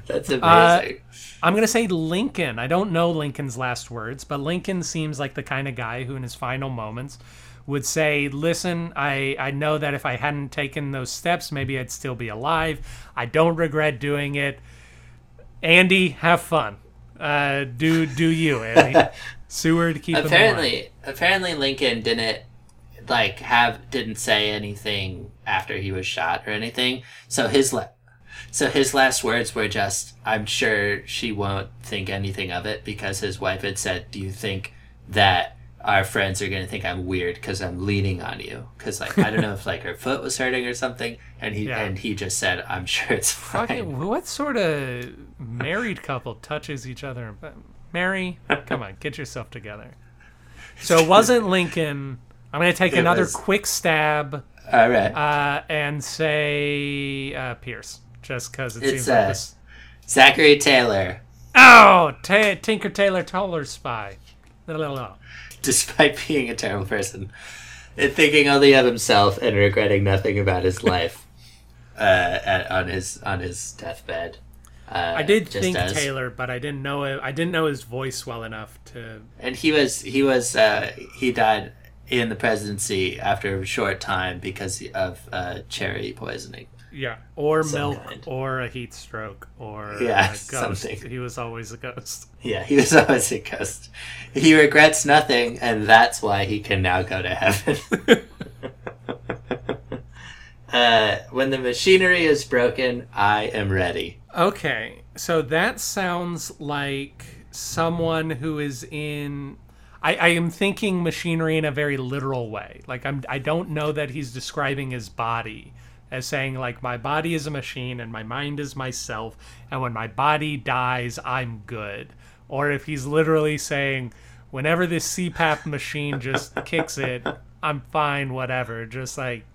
A: That's amazing.
C: I'm going to say Lincoln. I don't know Lincoln's last words, but Lincoln seems like the kind of guy who, in his final moments, would say, Listen, I, I know that if I hadn't taken those steps, maybe I'd still be alive. I don't regret doing it. Andy, have fun. Uh, do do you, Andy? Seward, keep him
A: apparently, apparently Lincoln didn't like have didn't say anything after he was shot or anything. So his so his last words were just, "I'm sure she won't think anything of it," because his wife had said, "Do you think that?" Our friends are gonna think I'm weird because I'm leaning on you. Because like I don't know if like her foot was hurting or something, and he
C: Yeah.
A: and he just said, "I'm sure it's fine."
C: Fucking, what sort of married couple touches each other? Mary, come on, get yourself together. So it wasn't Lincoln. I'm going to take
A: It
C: another
A: was-
C: quick stab
A: All right,
C: uh, and say uh, Pierce, just because it
A: It's,
C: seems like this.
A: Zachary Taylor.
C: Oh, Ta Tinker Taylor Toller Spy. No, no, no.
A: despite being a terrible person and thinking only of himself and regretting nothing about his life uh, at, on his on his deathbed. Uh,
C: I did think
A: as-
C: Taylor, but I didn't know it. I didn't know his voice well enough to.
A: and he was he was uh, he died in the presidency after a short time because of uh, cherry poisoning.
C: Yeah, or
A: Some
C: milk,
A: kind.
C: or a heat stroke, or
A: Yeah,
C: a ghost.
A: something.
C: He was always a ghost.
A: Yeah, he was always a ghost. He regrets nothing, and that's why he can now go to heaven. uh, when the machinery is broken, I am ready.
C: Okay, so that sounds like someone who is in. I, I am thinking machinery in a very literal way. Like I'm, I don't know that he's describing his body as saying like my body is a machine and my mind is myself, and when my body dies, I'm good. Or if he's literally saying, whenever this CPAP machine just kicks it, I'm fine. Whatever. Just like,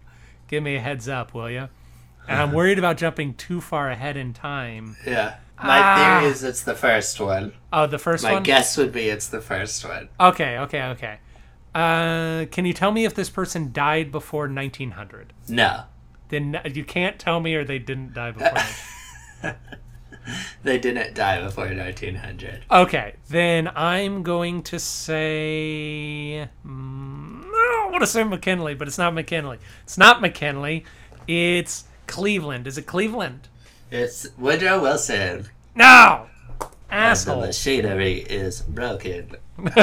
C: give me a heads up, will you? And I'm worried about jumping too far ahead in time.
A: Yeah. My
C: Ah.
A: theory is it's the first one.
C: Oh, the first
A: My
C: one.
A: My guess would be it's the first one.
C: Okay, okay, okay. Uh, can you tell me if this person died before 1900?
A: No.
C: Then you can't tell me, or they didn't die before.
A: They didn't die before 1900.
C: okay, then I'm going to say. Mm, no, I want to say McKinley, but it's not McKinley. It's not McKinley. It's Cleveland. Is it Cleveland?
A: It's Woodrow Wilson.
C: No, Asshole.
A: And the machinery is broken.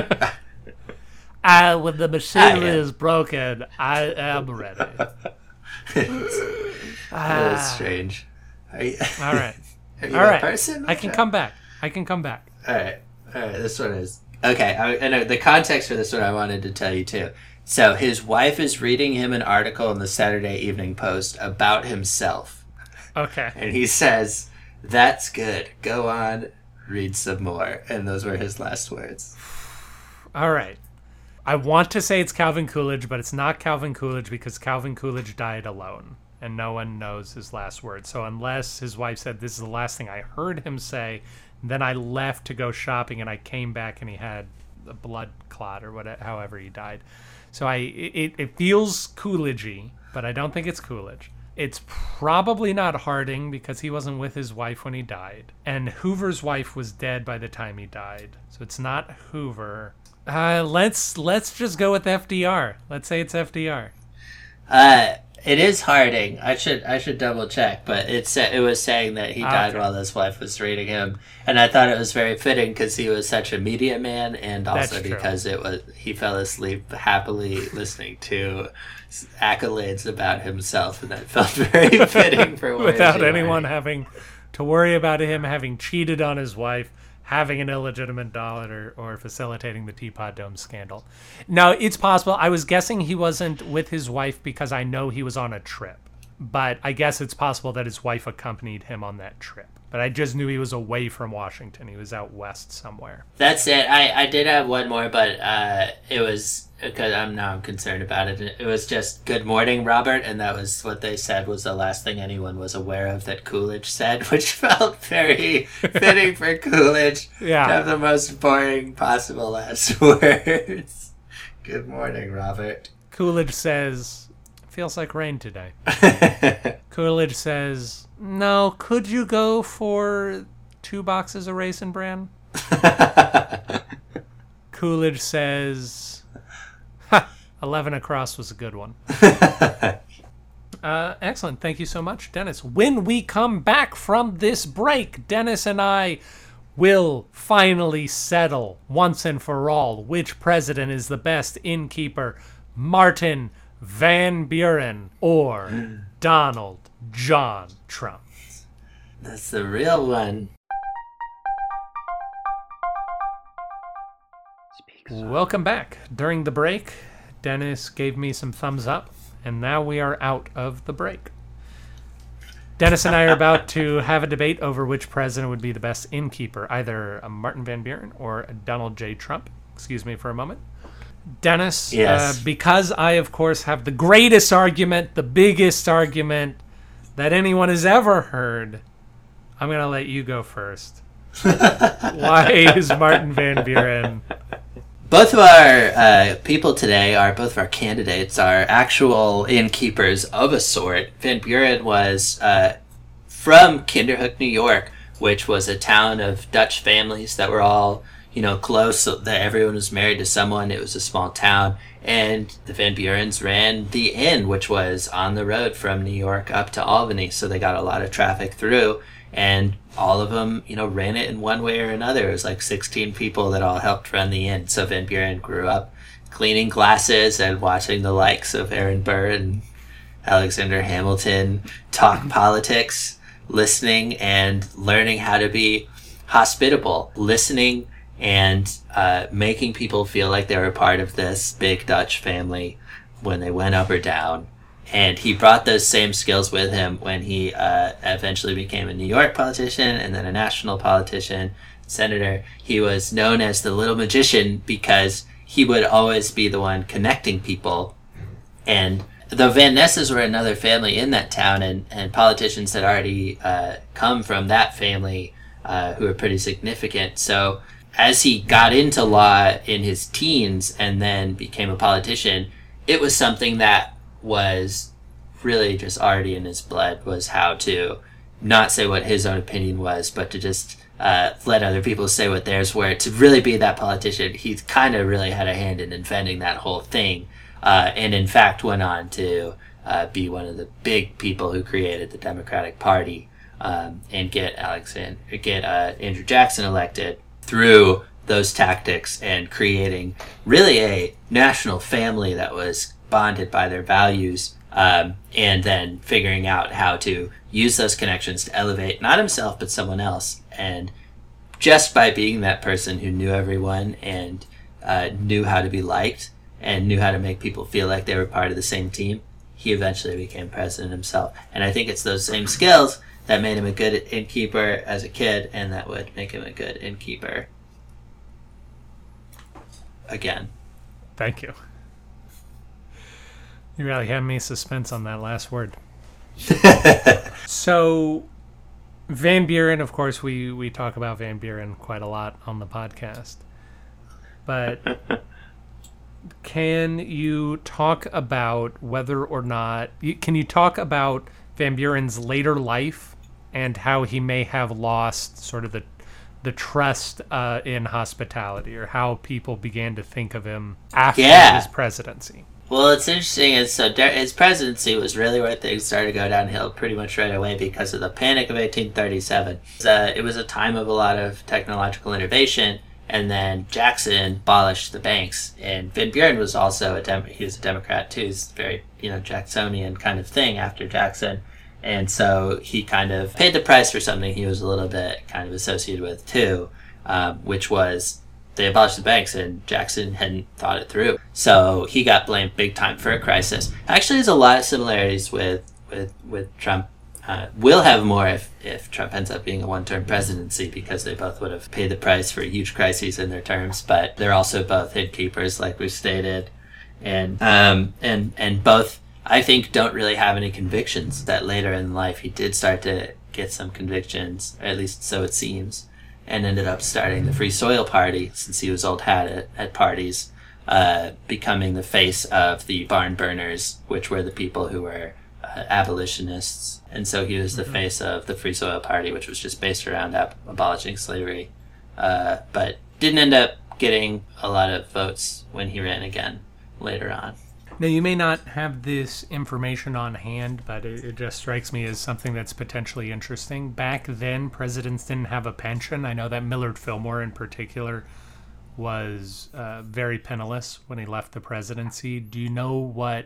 C: Uh, when the machinery is broken, I am ready.
A: That's ah. strange. Are you,
C: All right. All right.
A: person?
C: I can come back. I can come back.
A: All right, all right. This one is okay. I, I know the context for this one. I wanted to tell you too. So his wife is reading him an article in the Saturday Evening Post about himself,
C: Okay.
A: and he says, "That's good. Go on, read some more." And those were his last words.
C: All right. I want to say it's Calvin Coolidge, but it's not Calvin Coolidge because Calvin Coolidge died alone and no one knows his last words. So unless his wife said this is the last thing I heard him say, then I left to go shopping and I came back and he had a blood clot or whatever, however he died. So I it, it feels Coolidgey, but I don't think it's Coolidge. It's probably not Harding because he wasn't with his wife when he died, and Hoover's wife was dead by the time he died. So it's not Hoover. Uh, let's let's just go with FDR. Let's say it's FDR.
A: Uh, it is Harding. I should I should double check, but it sa- it was saying that he
C: Ah,
A: died
C: okay.
A: while his wife was reading him, and I thought it was very fitting because he was such a media man, and also because it was he fell asleep happily listening to accolades about himself, and that felt very fitting for
C: Without anyone having to worry about him having cheated on his wife, having an illegitimate daughter, or facilitating the Teapot Dome scandal. Now, it's possible. I was guessing he wasn't with his wife because I know he was on a trip. But I guess it's possible that his wife accompanied him on that trip. But I just knew he was away from Washington. He was out west somewhere.
A: That's it. I, I did have one more, but uh, it was because I'm now I'm concerned about it. It was just "Good morning, Robert," and that was what they said was the last thing anyone was aware of that Coolidge said, which felt very fitting for Coolidge
C: Yeah.
A: to have the most boring possible last words. Good morning, Robert.
C: Coolidge says, feels like rain today. Coolidge says, No, could you go for two boxes of Raisin Bran? Coolidge says, ha, 11 across was a good one. Uh, excellent. Thank you so much, Dennis. When we come back from this break, Dennis and I will finally settle once and for all which president is the best innkeeper Martin Van Buren or Donald John Trump.
A: That's the real one.
C: Welcome back. During the break, Dennis gave me some thumbs up, and now we are out of the break. Dennis and I are about to have a debate over which president would be the best innkeeper, either a Martin Van Buren or a Donald J. Trump. Excuse me for a moment. Dennis,
A: Yes.
C: uh, because I, of course, have the greatest argument, the biggest argument that anyone has ever heard, I'm going to let you go first. Why is Martin Van Buren
A: Both of our uh, people today are both of our candidates are actual innkeepers of a sort. Van Buren was uh, from Kinderhook, New York, which was a town of Dutch families that were all you know close. That everyone was married to someone. It was a small town, and the Van Burens ran the inn, which was on the road from New York up to Albany. So they got a lot of traffic through and all of them, you know, ran it in one way or another. It was like 16 people that all helped run the inn. So Van Buren grew up cleaning glasses and watching the likes of Aaron Burr and Alexander Hamilton talk politics, listening and learning how to be hospitable, listening and uh, making people feel like they were part of this big Dutch family when they went up or down and he brought those same skills with him when he uh, eventually became a New York politician and then a national politician, senator. He was known as the little magician because he would always be the one connecting people. And the Van Nesses were another family in that town, and, and politicians had already uh, come from that family uh, who were pretty significant. So as he got into law in his teens and then became a politician, it was something that was really just already in his blood was how to not say what his own opinion was, but to just uh, let other people say what theirs were. To really be that politician, he kind of really had a hand in inventing that whole thing, uh, and in fact went on to uh, be one of the big people who created the Democratic Party um, and get Alexander, get uh, Andrew Jackson elected through those tactics and creating really a national family that was bonded by their values um, and then figuring out how to use those connections to elevate not himself but someone else. And just by being that person who knew everyone and uh, knew how to be liked and knew how to make people feel like they were part of the same team he eventually became president himself. And i think it's those same skills that made him a good innkeeper as a kid and that would make him a good innkeeper again
C: Thank you. You really had me suspense on that last word. so, Van Buren, of course, we, we talk about Van Buren quite a lot on the podcast. But can you talk about whether or not. Can you talk about Van Buren's later life and how he may have lost sort of the the trust uh, in hospitality or how people began to think of him after
A: Yeah.
C: his presidency?
A: Well, it's interesting is so his presidency was really where things started to go downhill pretty much right away because of the Panic of 1837. Uh, it was a time of a lot of technological innovation, and then Jackson abolished the banks, and Van Buren was also a Dem- he was a Democrat too. He's very you know Jacksonian kind of thing after Jackson. And so he kind of paid the price for something he was a little bit kind of associated with too, um, which was they abolished the banks and Jackson hadn't thought it through. So he got blamed big time for a crisis. Actually, there's a lot of similarities with with with Trump. Uh, we'll have more if, if Trump ends up being a one-term presidency because they both would have paid the price for huge crises in their terms. But they're also both innkeepers, like we stated, and um, and and both I think don't really have any convictions. That later in life he did start to get some convictions, or at least so it seems and ended up starting the Free Soil Party since he was old hat at, at parties. uh, becoming the face of the barn burners, which were the people who were uh, abolitionists. And so he was the face of the Free Soil Party, which was just based around ab- abolishing slavery, uh, but didn't end up getting a lot of votes when he ran again later on.
C: Now, you may not have this information on hand, but it, it, just strikes me as something that's potentially interesting. Back then, presidents didn't have a pension. I know that Millard Fillmore, in particular, was uh, very penniless when he left the presidency. Do you know what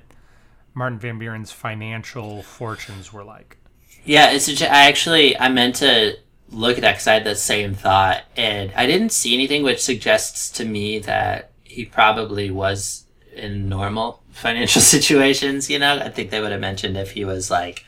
C: Martin Van Buren's financial fortunes were like?
A: Yeah, it's. A, I actually I meant to look at that because I had the same thought, and I didn't see anything which suggests to me that he probably was in normal financial situations. You know, I think they would have mentioned if he was like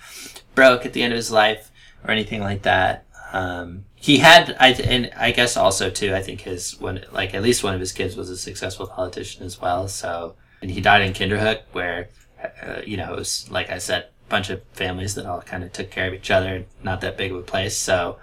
A: broke at the end of his life or anything like that. Um, he had, I and I guess also too. I think his one, like at least one of his kids was a successful politician as well. So, and he died in Kinderhook, where uh, you know it was like I said, a bunch of families that all kind of took care of each other. Not that big of a place, so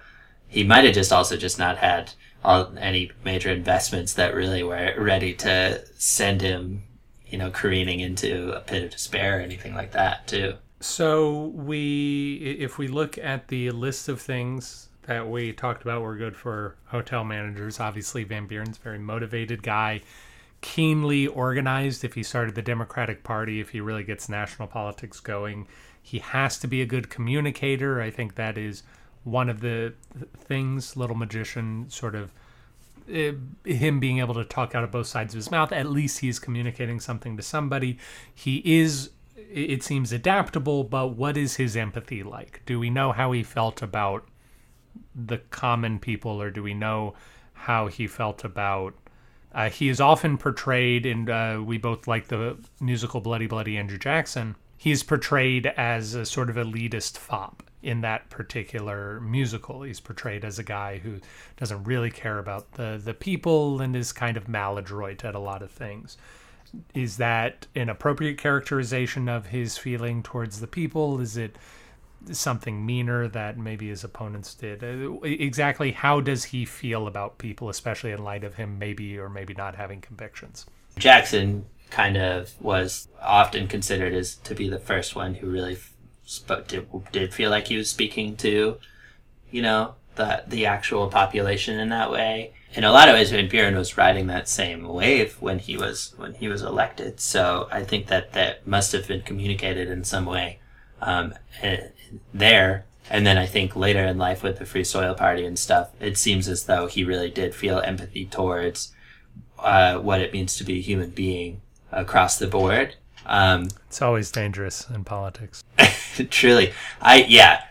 A: he might have just also just not had all any major investments that really were ready to send him you know, careening into a pit of despair or anything like that, too.
C: So we, if we look at the list of things that we talked about, were good for hotel managers. Obviously, Van Buren's very motivated guy, keenly organized. If he started the Democratic Party, if he really gets national politics going, he has to be a good communicator. I think that is one of the things Little Magician sort of uh, him being able to talk out of both sides of his mouth. At least he's communicating something to somebody. He is, it seems, adaptable, but what is his empathy like? Do we know how he felt about the common people, or do we know how he felt about? Uh, he is often portrayed, and uh, we both like the musical Bloody Bloody Andrew Jackson. He's portrayed as a sort of elitist fop in that particular musical. He's portrayed as a guy who doesn't really care about the the people and is kind of maladroit at a lot of things. Is that an appropriate characterization of his feeling towards the people? Is it something meaner that maybe his opponents did? Uh, exactly how does he feel about people, especially in light of him maybe or maybe not having convictions?
A: Jackson kind of was often considered as to be the first one who really spoke did, did feel like he was speaking to, you know, the the actual population in that way. In a lot of ways, Van Buren was riding that same wave when he was when he was elected. So I think that that must have been communicated in some way um, eh, there. And then I think later in life with the Free Soil Party and stuff, it seems as though he really did feel empathy towards uh, what it means to be a human being across the board um,
C: it's always dangerous in politics.
A: truly, I yeah,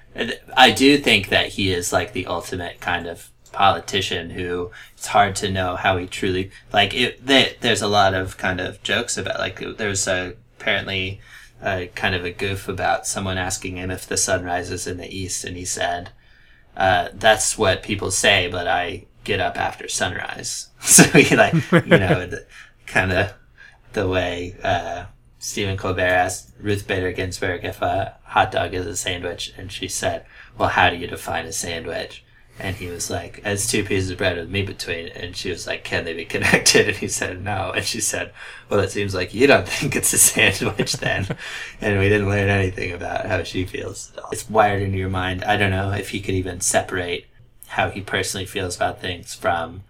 A: I do think that he is like the ultimate kind of politician who it's hard to know how he truly like it. They, there's a lot of kind of jokes about like there's a apparently a kind of a goof about someone asking him if the sun rises in the east, and he said, uh, "That's what people say, but I get up after sunrise." so he like you know the, kind of the way. Uh, Stephen Colbert asked Ruth Bader Ginsburg if a hot dog is a sandwich, and she said, "Well, how do you define a sandwich?" And he was like, "As two pieces of bread with meat between." And she was like, "Can they be connected?" And he said, "No." And she said, "Well, it seems like you don't think it's a sandwich then." and we didn't learn anything about how she feels. It's wired into your mind. I don't know if he could even separate how he personally feels about things from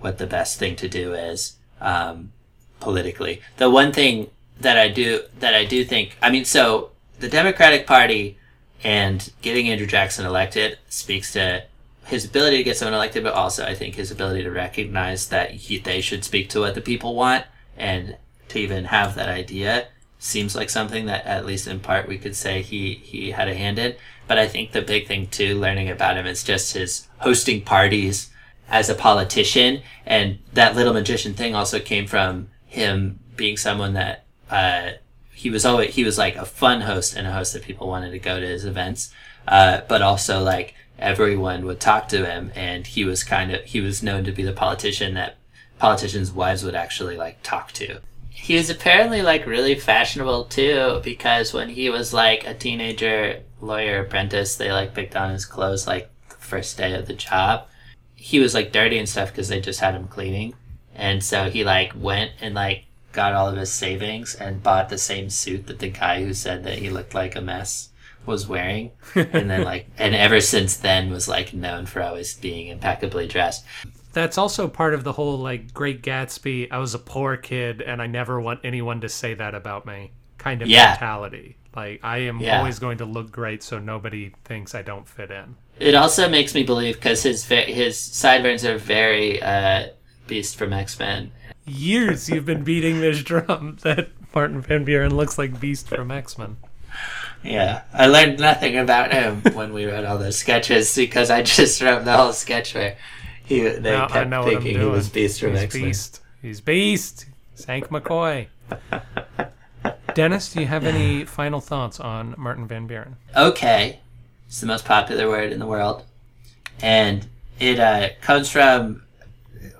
A: what the best thing to do is um, politically. The one thing that I do that I do think. I mean, so the Democratic Party and getting Andrew Jackson elected speaks to his ability to get someone elected, but also I think his ability to recognize that he, they should speak to what the people want and to even have that idea seems like something that at least in part we could say he he had a hand in. But I think the big thing too, learning about him, is just his hosting parties as a politician, and that little magician thing also came from him being someone that uh, he was always he was like a fun host and a host that people wanted to go to his events. Uh, but also like everyone would talk to him, and he was kind of he was known to be the politician that politicians' wives would actually like talk to. He was apparently like really fashionable too, because when he was like a teenager lawyer apprentice, they like picked on his clothes like the first day of the job. He was like dirty and stuff because they just had him cleaning, and so he like went and like got all of his savings and bought the same suit that the guy who said that he looked like a mess was wearing, and then like, and ever since then was like known for always being impeccably dressed.
C: That's also part of the whole like Great Gatsby. I was a poor kid, and I never want anyone to say that about me. Kind of
A: Yeah.
C: mentality. Like I am
A: Yeah.
C: always going to look great, so nobody thinks I don't fit in.
A: It also makes me believe because his his sideburns are very uh, Beast from X Men.
C: Years you've been beating this drum that Martin Van Buren looks like Beast from X Men.
A: Yeah, I learned nothing about him when we wread all those sketches because I just wrote the whole sketch where he they
C: Now
A: kept thinking he was Beast from X Men.
C: Beast. He's Beast. Hank McCoy. Dennis, do you have any final thoughts on Martin Van Buren?
A: okay it's the most popular word in the world and it uh, comes from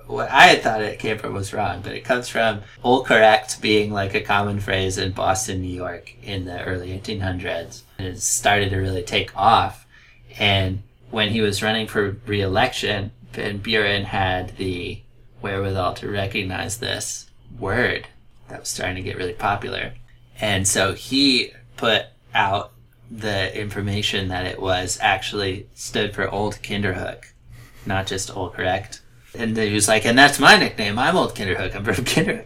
A: what i had thought it came from was wrong but it comes from all correct being like a common phrase in boston new york in the early 1800s and it started to really take off. And when he was running for re-election van buren had the wherewithal to recognize this word that was starting to get really popular. And so he put out the information that it was actually stood for Old Kinderhook, not just Old Correct. And he was like, and that's my nickname. I'm Old Kinderhook. I'm from Kinderhook.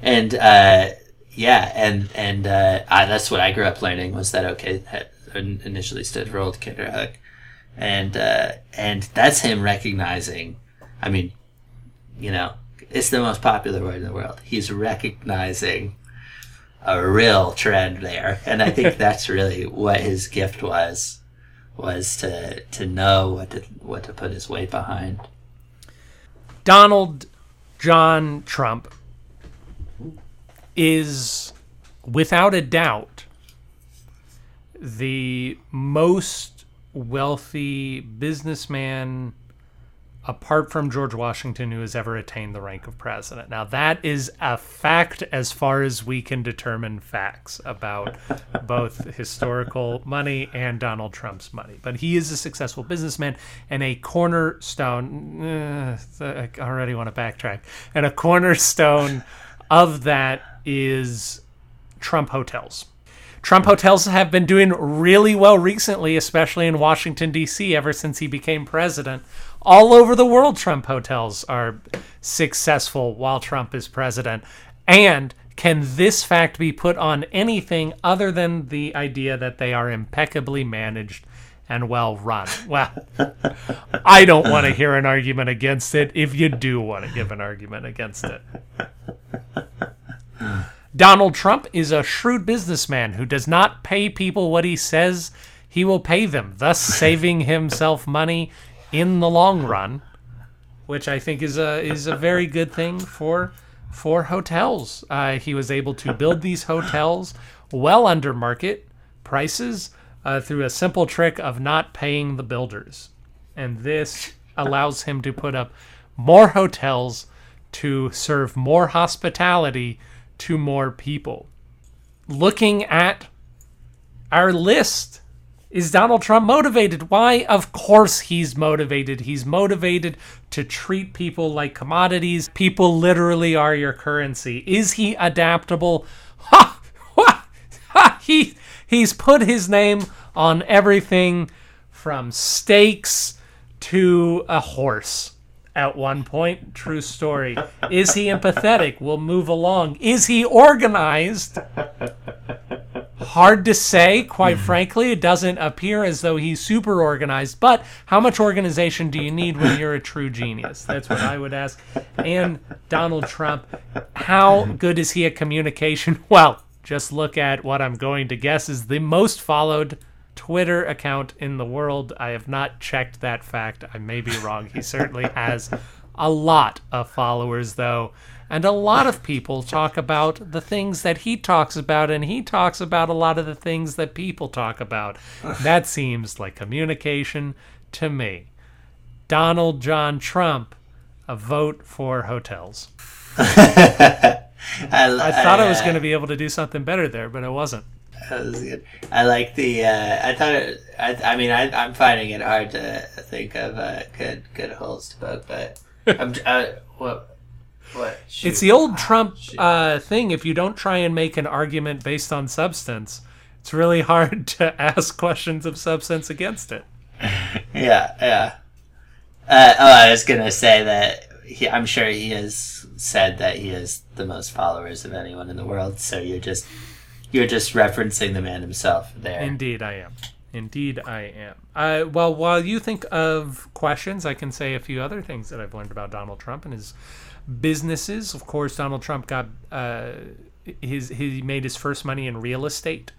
A: And uh, yeah, and and uh, I, that's what I grew up learning was that okay that initially stood for Old Kinderhook, and uh, and that's him recognizing. I mean, you know, it's the most popular word in the world. He's recognizing a real trend there, and I think that's really what his gift was, was to to know what to what to put his weight behind.
C: Donald John Trump is, without a doubt, the most wealthy businessman apart from George Washington who has ever attained the rank of president. Now, that is a fact as far as we can determine facts about both historical money and Donald Trump's money. But he is a successful businessman and a cornerstone. Uh, I already want to backtrack. And a cornerstone of that is Trump hotels. Trump hotels have been doing really well recently, especially in Washington, D.C., ever since he became president. All over the world, Trump hotels are successful while Trump is president. And can this fact be put on anything other than the idea that they are impeccably managed and well run? Well, I don't want to hear an argument against it if you do want to give an argument against it. Donald Trump is a shrewd businessman who does not pay people what he says he will pay them, thus saving himself money in the long run, which I think is a is a very good thing for for hotels. Uh, he was able to build these hotels well under market prices uh, through a simple trick of not paying the builders, and this allows him to put up more hotels to serve more hospitality to more people. Looking at our list, is Donald Trump motivated? Why? Of course he's motivated. He's motivated to treat people like commodities. People literally are your currency. Is he adaptable? Ha! Ha! ha! He, he's put his name on everything from steaks to a horse at one point. True story. Is he empathetic? We'll move along. Is he organized? Hard to say, quite mm-hmm. frankly. It doesn't appear as though he's super organized, but how much organization do you need when you're a true genius? That's what I would ask. And Donald Trump, how good is he at communication? Well, just look at what I'm going to guess is the most followed Twitter account in the world. I have not checked that fact. I may be wrong. He certainly has a lot of followers, though. And a lot of people talk about the things that he talks about, and he talks about a lot of the things that people talk about. That seems like communication to me. Donald John Trump, a vote for hotels.
A: I,
C: I thought I was going to be able to do something better there, but I wasn't.
A: That was good. I like the. Uh, I thought. It, I. I mean, I, I'm finding it hard to think of uh, good good holes to poke, but I'm. Uh, what? What?
C: It's the old Trump uh, thing. If you don't try and make an argument based on substance, it's really hard to ask questions of substance against it.
A: Yeah, yeah. Uh, oh, I was gonna say that he, I'm sure he has said that he has the most followers of anyone in the world. So you're just you're just referencing the man himself there.
C: Indeed, I am. Indeed, I am. Uh, well, while you think of questions, I can say a few other things that I've learned about Donald Trump and his businesses. Of course, Donald Trump got uh, his he made his first money in real estate,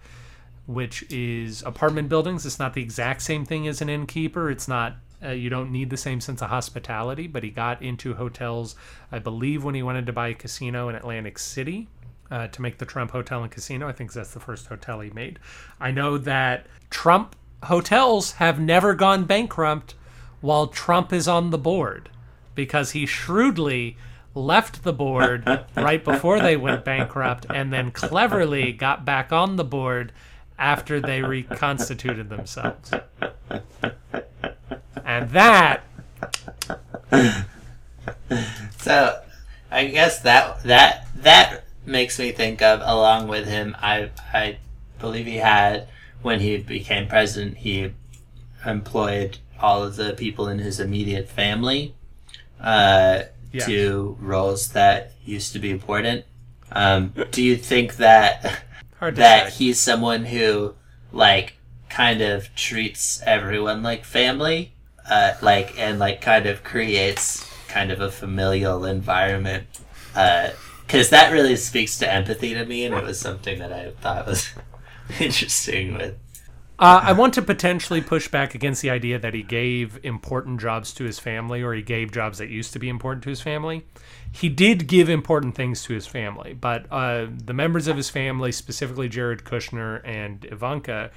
C: which is apartment buildings. It's not the exact same thing as an innkeeper. It's not. Uh, you don't need the same sense of hospitality, but he got into hotels, I believe, when he wanted to buy a casino in Atlantic City uh, to make the Trump Hotel and Casino. I think that's the first hotel he made. I know that Trump hotels have never gone bankrupt while Trump is on the board because he shrewdly left the board right before they went bankrupt and then cleverly got back on the board after they reconstituted themselves. And that
A: So, I guess that that that makes me think of along with him. I I believe he had when he became president. He employed all of the people in his immediate family uh,
C: Yes.
A: to roles that used to be important. Um, do you think that that
C: say.
A: he's someone who like kind of treats everyone like family? Uh, like and like kind of creates kind of a familial environment because that really speaks to empathy to me and it was something that i thought was interesting with
C: Uh, I want to potentially push back against the idea that he gave important jobs to his family or he gave jobs that used to be important to his family. He did give important things to his family, but uh, the members of his family, specifically Jared Kushner and Ivanka,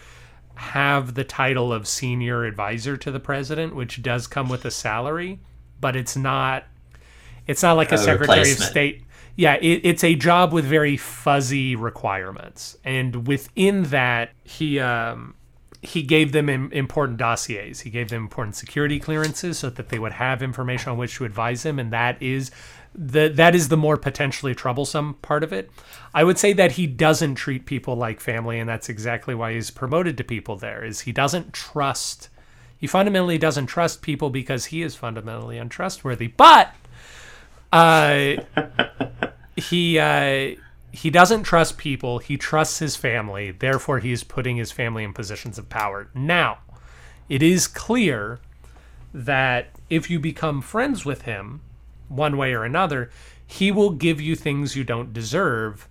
C: have the title of senior advisor to the president, which does come with a salary, but it's not. It's not like a,
A: A
C: secretary of state. Yeah, it, it's a job with very fuzzy requirements, and within that, he um, he gave them important dossiers. He gave them important security clearances so that they would have information on which to advise him, and that is the that is the more potentially troublesome part of it. I would say that he doesn't treat people like family, and that's exactly why he's promoted to people there. Is he doesn't trust. He fundamentally doesn't trust people because he is fundamentally untrustworthy. But uh, he uh, he doesn't trust people. He trusts his family. Therefore, he's putting his family in positions of power. Now, it is clear that if you become friends with him, one way or another, he will give you things you don't deserve.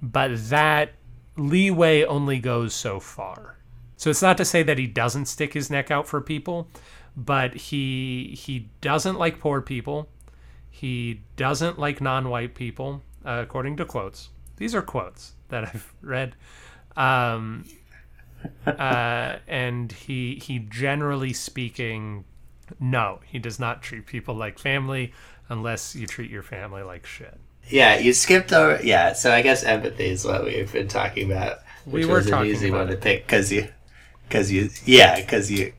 C: But that leeway only goes so far. So it's not to say that he doesn't stick his neck out for people, but he he doesn't like poor people. He doesn't like non-white people, uh, according to quotes. These are quotes that I've read. Um, uh, and he he generally speaking, no, he does not treat people like family unless you treat your family like shit.
A: yeah you skipped over yeah so i guess empathy is what we've been talking about
C: We
A: which
C: were
A: was an easy
C: about
A: one to pick because you because you yeah because you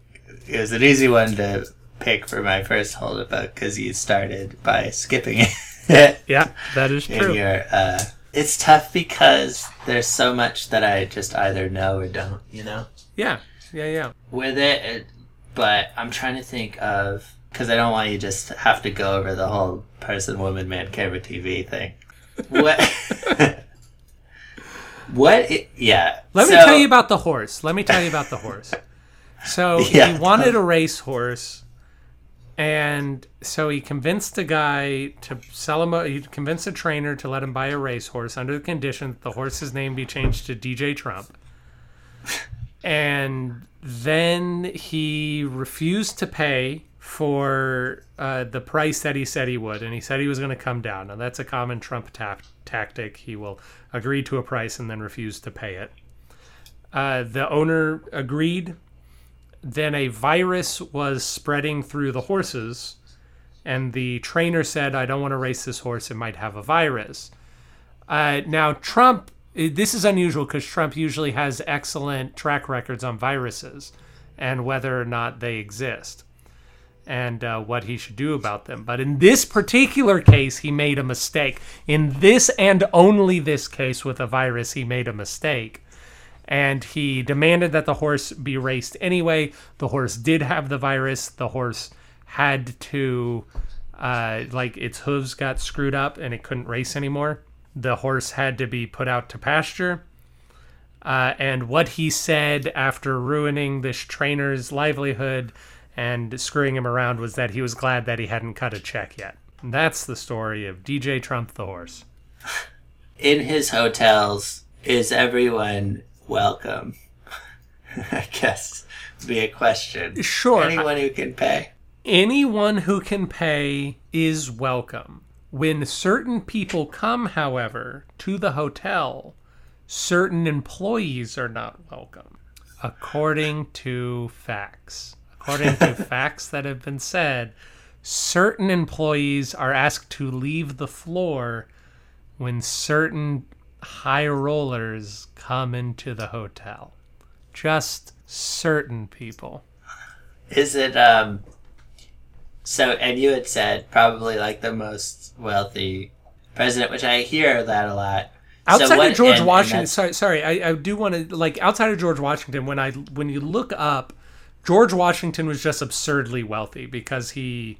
A: it was an easy one to pick for my first hold about because you started by skipping it
C: Yeah, that is true.
A: uh it's tough because there's so much that i just either know or don't you know
C: Yeah, yeah, yeah.
A: with it, it but i'm trying to think of because i don't want you just have to go over the whole person woman man camera tv thing what what i yeah
C: Let me tell you about the horse. Let me tell you about the horse. So
A: Yeah.
C: he wanted a racehorse, and so he convinced a guy to sell him. A, he convinced a trainer to let him buy a racehorse under the condition that the horse's name be changed to DJ Trump. And then he refused to pay for uh, the price that he said he would, and he said he was going to come down. Now that's a common Trump ta- tactic. He will agree to a price and then refuse to pay it. Uh, the owner agreed. Then a virus was spreading through the horses, and the trainer said, I don't want to race this horse. It might have a virus. Uh, now, Trump, this is unusual because Trump usually has excellent track records on viruses and whether or not they exist. and uh, what he should do about them. But in this particular case, he made a mistake. In this and only this case with a virus, he made a mistake. And he demanded that the horse be raced anyway. The horse did have the virus. The horse had to, uh, like, its hooves got screwed up and it couldn't race anymore. The horse had to be put out to pasture. Uh, and what he said after ruining this trainer's livelihood and screwing him around was that he was glad that he hadn't cut a check yet. And that's the story of DJ Trump the horse.
A: In his hotels, is everyone welcome? I guess be a question.
C: Sure.
A: Anyone who can pay.
C: Anyone who can pay is welcome. When certain people come, however, to the hotel, certain employees are not welcome, according to facts. According to facts that have been said, certain employees are asked to leave the floor when certain high rollers come into the hotel. Just certain people.
A: Is it um so and you had said probably like the most wealthy president, which I hear that a lot.
C: Outside
A: So what-
C: of George
A: and- and
C: Washington,
A: that's-
C: sorry, sorry, I, I do want to like outside of George Washington. When I when you look up, George Washington was just absurdly wealthy because he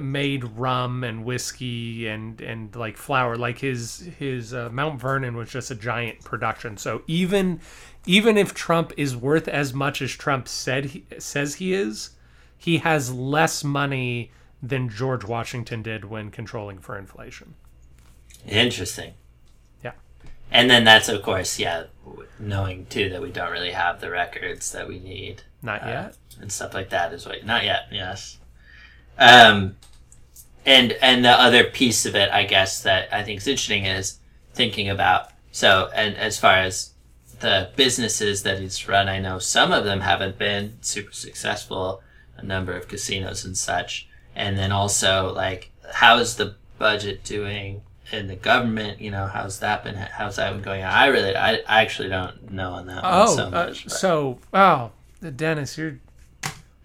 C: made rum and whiskey and and like flour. Like his his uh, Mount Vernon was just a giant production. So even even if Trump is worth as much as Trump said he, says he is, he has less money than George Washington did when controlling for inflation.
A: Interesting.
C: Yeah.
A: And then that's of course, yeah, knowing too that we don't really have the records that we need
C: Not
A: uh,
C: yet.
A: and stuff like that is what not yet. Yes. Um, and and the other piece of it, I guess that I think is interesting is thinking about so and as far as the businesses that he's run, I know some of them haven't been super successful. A number of casinos and such, and then also like how is the budget doing in the government? You know, how's that been? How's that been going on? I really, I, I actually don't know on that.
C: Oh,
A: one so
C: uh,
A: much. but-
C: so oh, Dennis, you're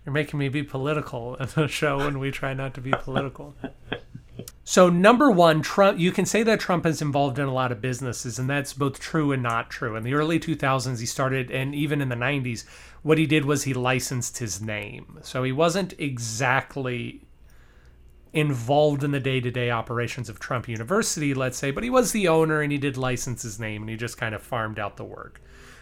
C: you're making me be political in the show when we try not to be political. So number one, Trump. You can say that Trump is involved in a lot of businesses, and that's both true and not true. In the early 2000s, he started, and even in the 90s, what he did was he licensed his name. So he wasn't exactly involved in the day-to-day operations of Trump University, let's say, but he was the owner and he did license his name and he just kind of farmed out the work,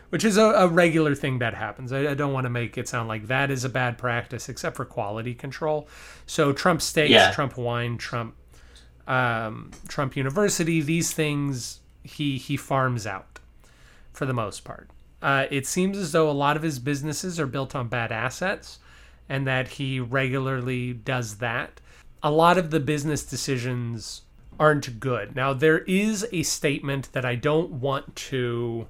C: which is a, a regular thing that happens. I, I don't want to make it sound like that is a bad practice, except for quality control. So Trump Steaks,
A: Yeah.
C: Trump Wine, Trump um, Trump University, these things he he farms out for the most part. Uh, it seems as though a lot of his businesses are built on bad assets, and that he regularly does that. A lot of the business decisions aren't good. Now, there is a statement that I don't want to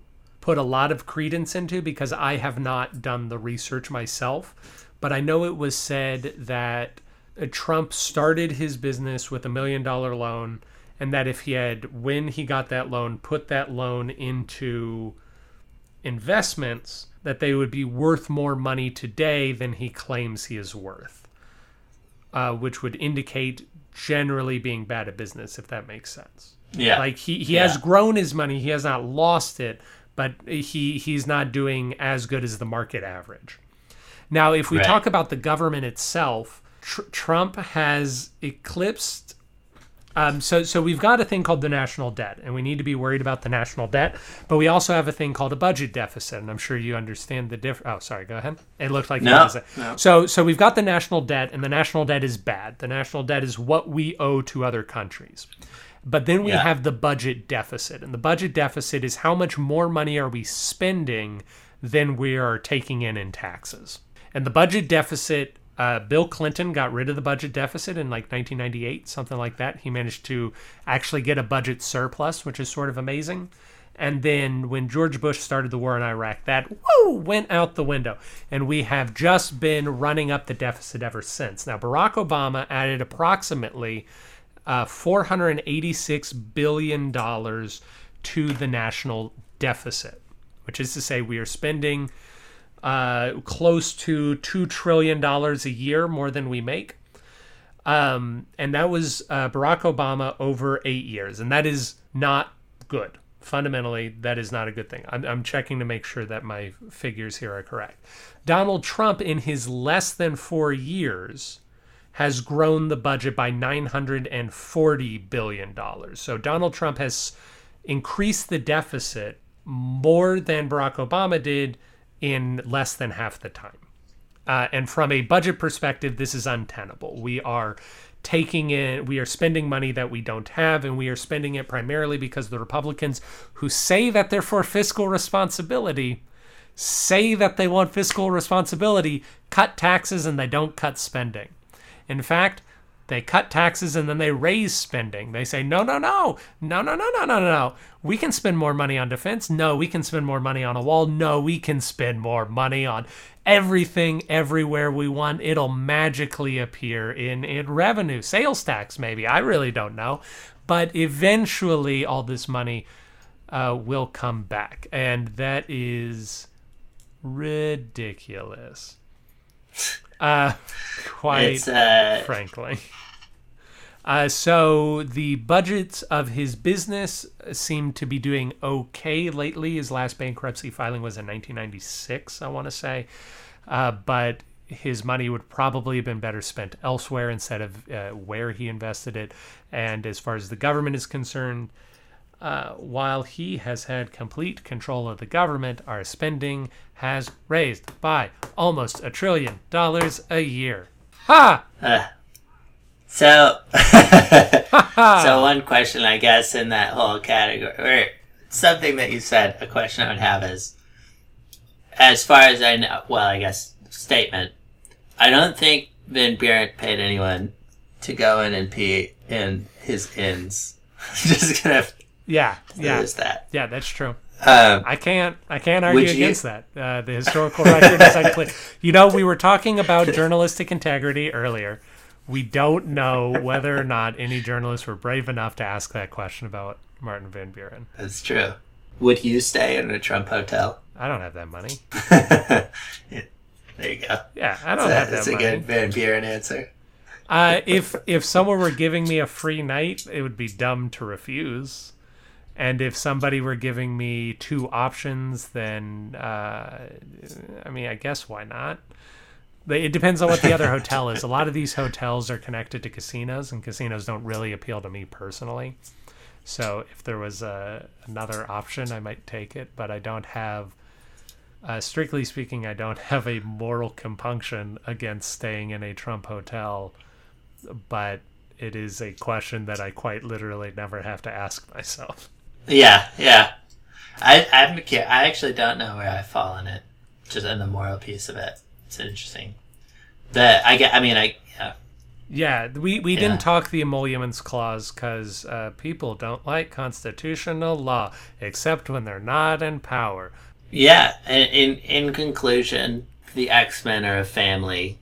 C: put a lot of credence into because I have not done the research myself, but I know it was said that uh, Trump started his business with a million dollar loan, and that if he had, when he got that loan, put that loan into investments, that they would be worth more money today than he claims he is worth, uh, which would indicate generally being bad at business, if that makes sense.
A: yeah,
C: Like he, he has grown his money, he has not lost it, but he he's not doing as good as the market average. Now, if we
A: Right.
C: talk about the government itself, tr- Trump has eclipsed. Um, so, so we've got a thing called the national debt, and we need to be worried about the national debt. But we also have a thing called a budget deficit, and I'm sure you understand the difference. Oh, sorry, go ahead. It looked like
A: No, no.
C: So, so we've got the national debt, and the national debt is bad. The national debt is what we owe to other countries. But then we
A: Yeah.
C: have the budget deficit, and the budget deficit is how much more money are we spending than we are taking in in taxes. And the budget deficit, uh, Bill Clinton got rid of the budget deficit in like 1998, something like that. He managed to actually get a budget surplus, which is sort of amazing. And then when George Bush started the war in Iraq, that woo went out the window. And we have just been running up the deficit ever since. Now, Barack Obama added approximately uh, $486 billion to the national deficit, which is to say, we are spending uh, close to two trillion dollars a year more than we make. Um, and that was uh, Barack Obama over eight years, and that is not good. Fundamentally, that is not a good thing. I'm, I'm checking to make sure that my figures here are correct. Donald Trump, in his less than four years, has grown the budget by $940 billion. So Donald Trump has increased the deficit more than Barack Obama did in less than half the time. Uh, and from a budget perspective, this is untenable. We are taking in, we are spending money that we don't have, and we are spending it primarily because the Republicans who say that they're for fiscal responsibility say that they want fiscal responsibility, cut taxes, and they don't cut spending. In fact, they cut taxes and then they raise spending. They say, no, no, no, no, no, no, no, no, no. We can spend more money on defense. No, we can spend more money on a wall. No, we can spend more money on everything everywhere we want. It'll magically appear in, in revenue, sales tax, maybe. I really don't know. But eventually, all this money uh, will come back. And that is ridiculous. Uh, quite
A: It's, uh,
C: frankly. Uh, so the budgets of his business seem to be doing okay lately. His last bankruptcy filing was in 1996, I want to say, uh, but his money would probably have been better spent elsewhere instead of uh, where he invested it. And as far as the government is concerned, uh, while he has had complete control of the government, our spending has raised by almost a trillion dollars a year. Ha!
A: So, so one question, I guess, in that whole category, or something that you said, a question I would have is, as far as I know, well, I guess statement. I don't think Van Buren paid anyone to go in and pee in his inns. Just gonna
C: Yeah, yeah,
A: lose that.
C: yeah. That's true.
A: Um,
C: I can't. I can't argue
A: you-
C: against that. Uh, the historical record is unclear. You know, we were talking about journalistic integrity earlier. We don't know whether or not any journalists were brave enough to ask that question about Martin Van Buren.
A: that's true. Would you stay in a Trump hotel?
C: I don't have that money.
A: there you go.
C: Yeah, I don't have that
A: That's a good Van Buren answer.
C: Uh, if if someone were giving me a free night, it would be dumb to refuse. And if somebody were giving me two options, then uh, I mean, I guess why not? It depends on what the other hotel is. A lot of these hotels are connected to casinos, and casinos don't really appeal to me personally. So if there was a, another option, I might take it. But I don't have, uh, strictly speaking, I don't have a moral compunction against staying in a Trump hotel but it is a question that I quite literally never have to ask myself.
A: Yeah, yeah. I I'm I actually don't know where I fall in it, just in the moral piece of it. It's interesting. That I get. I mean, I yeah.
C: Yeah, we, we
A: Yeah.
C: didn't talk the emoluments clause because uh, people don't like constitutional law except when they're not in power.
A: Yeah, in in, in conclusion, the X Men are a family,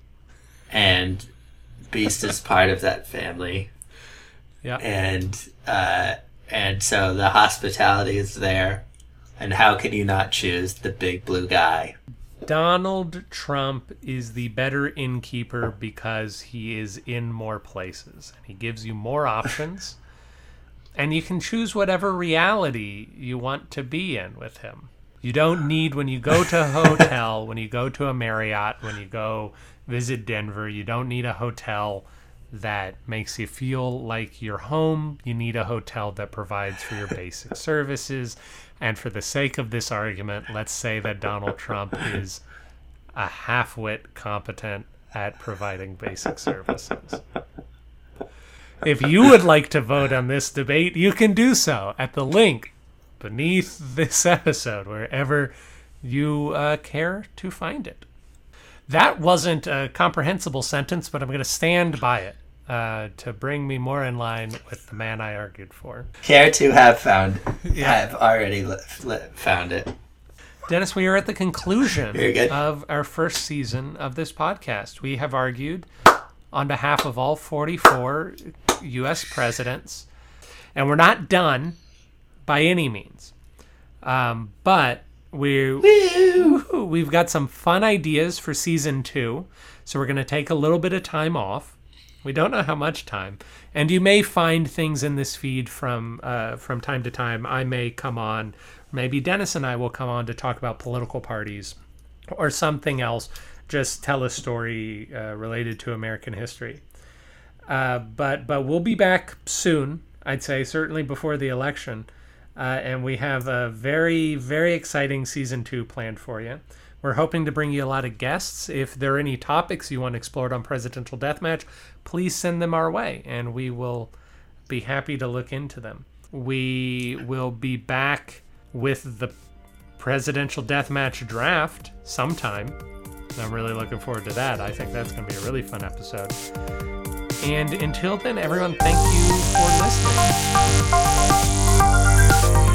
A: and Beast is part of that family,
C: Yeah.
A: and uh, and so the hospitality is there, and how can you not choose the big blue guy?
C: Donald Trump is the better innkeeper because he is in more places. And he gives you more options, and you can choose whatever reality you want to be in with him. You don't need, when you go to a hotel, when you go to a Marriott, when you go visit Denver, you don't need a hotel that makes you feel like you're home. You need a hotel that provides for your basic services. And for the sake of this argument, let's say that Donald Trump is a half wit competent at providing basic services. If you would like to vote on this debate, you can do so at the link beneath this episode, wherever you uh, care to find it. That wasn't a comprehensible sentence, but I'm going to stand by it uh, to bring me more in line with the man I argued for.
A: Care to have found? Have already li- li- found it.
C: Dennis, we are at the conclusion of our first season of this podcast. We have argued on behalf of all 44 U.S. presidents, and we're not done by any means. Um, but We we've got some fun ideas for season two, so we're going to take a little bit of time off. We don't know how much time, and you may find things in this feed from uh, from time to time. I may come on, maybe Dennis and I will come on to talk about political parties or something else. Just tell a story uh, related to American history. Uh, but but we'll be back soon. I'd say certainly before the election, uh, and we have a very very exciting season two planned for you. We're hoping to bring you a lot of guests. If there are any topics you want explored on Presidential Deathmatch, please send them our way, and we will be happy to look into them. We will be back with the Presidential Deathmatch draft sometime. I'm really looking forward to that. I think that's going to be a really fun episode. And until then, everyone, thank you for listening.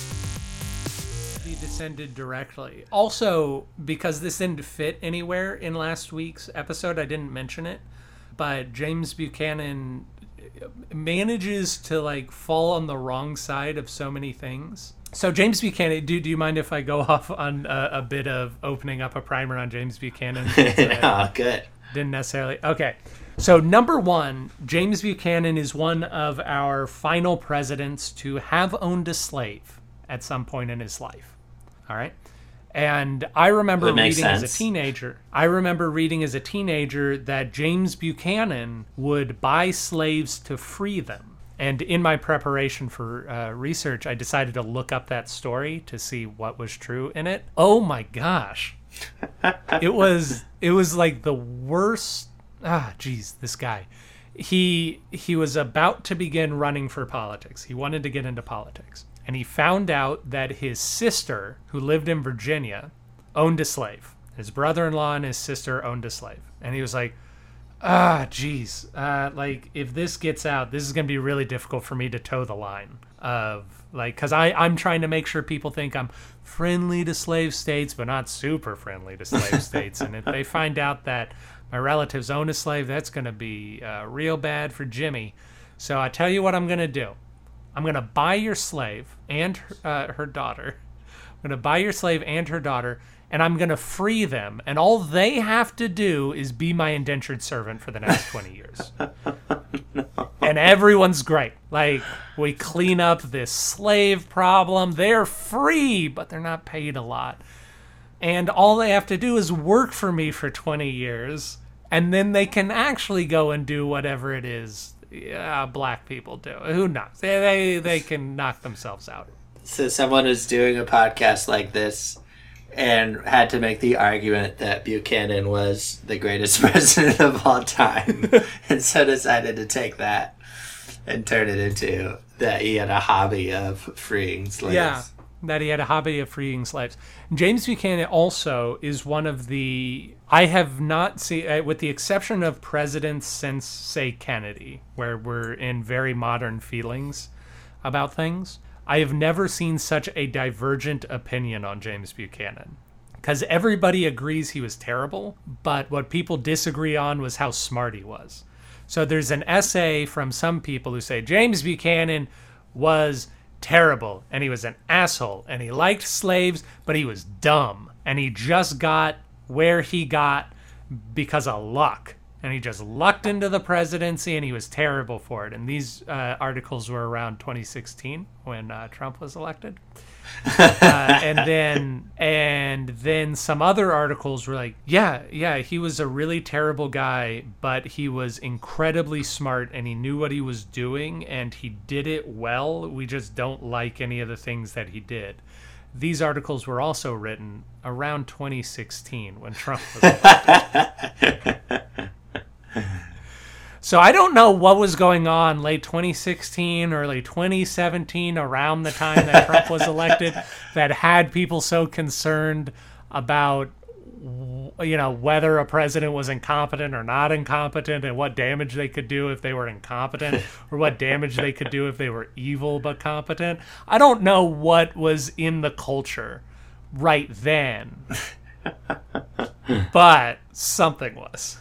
C: descended directly. Also, because this didn't fit anywhere in last week's episode, I didn't mention it. But James Buchanan manages to like fall on the wrong side of so many things. So James Buchanan, do do you mind if I go off on a, a bit of opening up a primer on James Buchanan?
A: oh, good.
C: Didn't necessarily. Okay. So, number one, James Buchanan is one of our final presidents to have owned a slave at some point in his life. All right. And I remember reading as a teenager. I remember reading as a teenager that James Buchanan would buy slaves to free them. And in my preparation for uh, research, I decided to look up that story to see what was true in it. Oh my gosh, it was it was like the worst. Ah, geez, this guy. He he was about to begin running for politics. He wanted to get into politics, and he found out that his sister, who lived in Virginia, owned a slave. His brother-in-law and his sister owned a slave, and he was like, ah, geez, uh, like if this gets out, this is gonna be really difficult for me to toe the line of like, cause I I'm trying to make sure people think I'm friendly to slave states, but not super friendly to slave states, and if they find out that my relatives own a slave, that's gonna be uh, real bad for Jimmy. So I tell you what I'm gonna do. I'm gonna buy your slave and her, uh, her daughter. I'm gonna buy your slave and her daughter, and I'm gonna free them. And all they have to do is be my indentured servant for the next 20 years. And everyone's great. Like we clean up this slave problem. They're free, but they're not paid a lot. And all they have to do is work for me for 20 years, and then they can actually go and do whatever it is yeah, black people do. Who knows? They, they they can knock themselves out.
A: So someone is doing a podcast like this and had to make the argument that Buchanan was the greatest president of all time, and so decided to take that and turn it into that he had a hobby of freeing slaves.
C: Yeah, that he had a hobby of freeing slaves. James Buchanan also is one of the I have not seen, uh, with the exception of presidents since say Kennedy, where we're in very modern feelings about things. I have never seen such a divergent opinion on James Buchanan. Because everybody agrees he was terrible, but what people disagree on was how smart he was. So there's an essay from some people who say James Buchanan was terrible and he was an asshole and he liked slaves, but he was dumb and he just got where he got because of luck. And he just lucked into the presidency and he was terrible for it. And these uh, articles were around 2016 when uh, Trump was elected uh, and then and then some other articles were like, yeah, yeah, he was a really terrible guy, but he was incredibly smart and he knew what he was doing and he did it well. We just don't like any of the things that he did. These articles were also written around 2016 when Trump was. elected. So I don't know what was going on late 2016, early 2017, around the time that Trump was elected, that had people so concerned about you know whether a president was incompetent or not incompetent and what damage they could do if they were incompetent or what damage they could do if they were evil but competent i don't know what was in the culture right then. But something was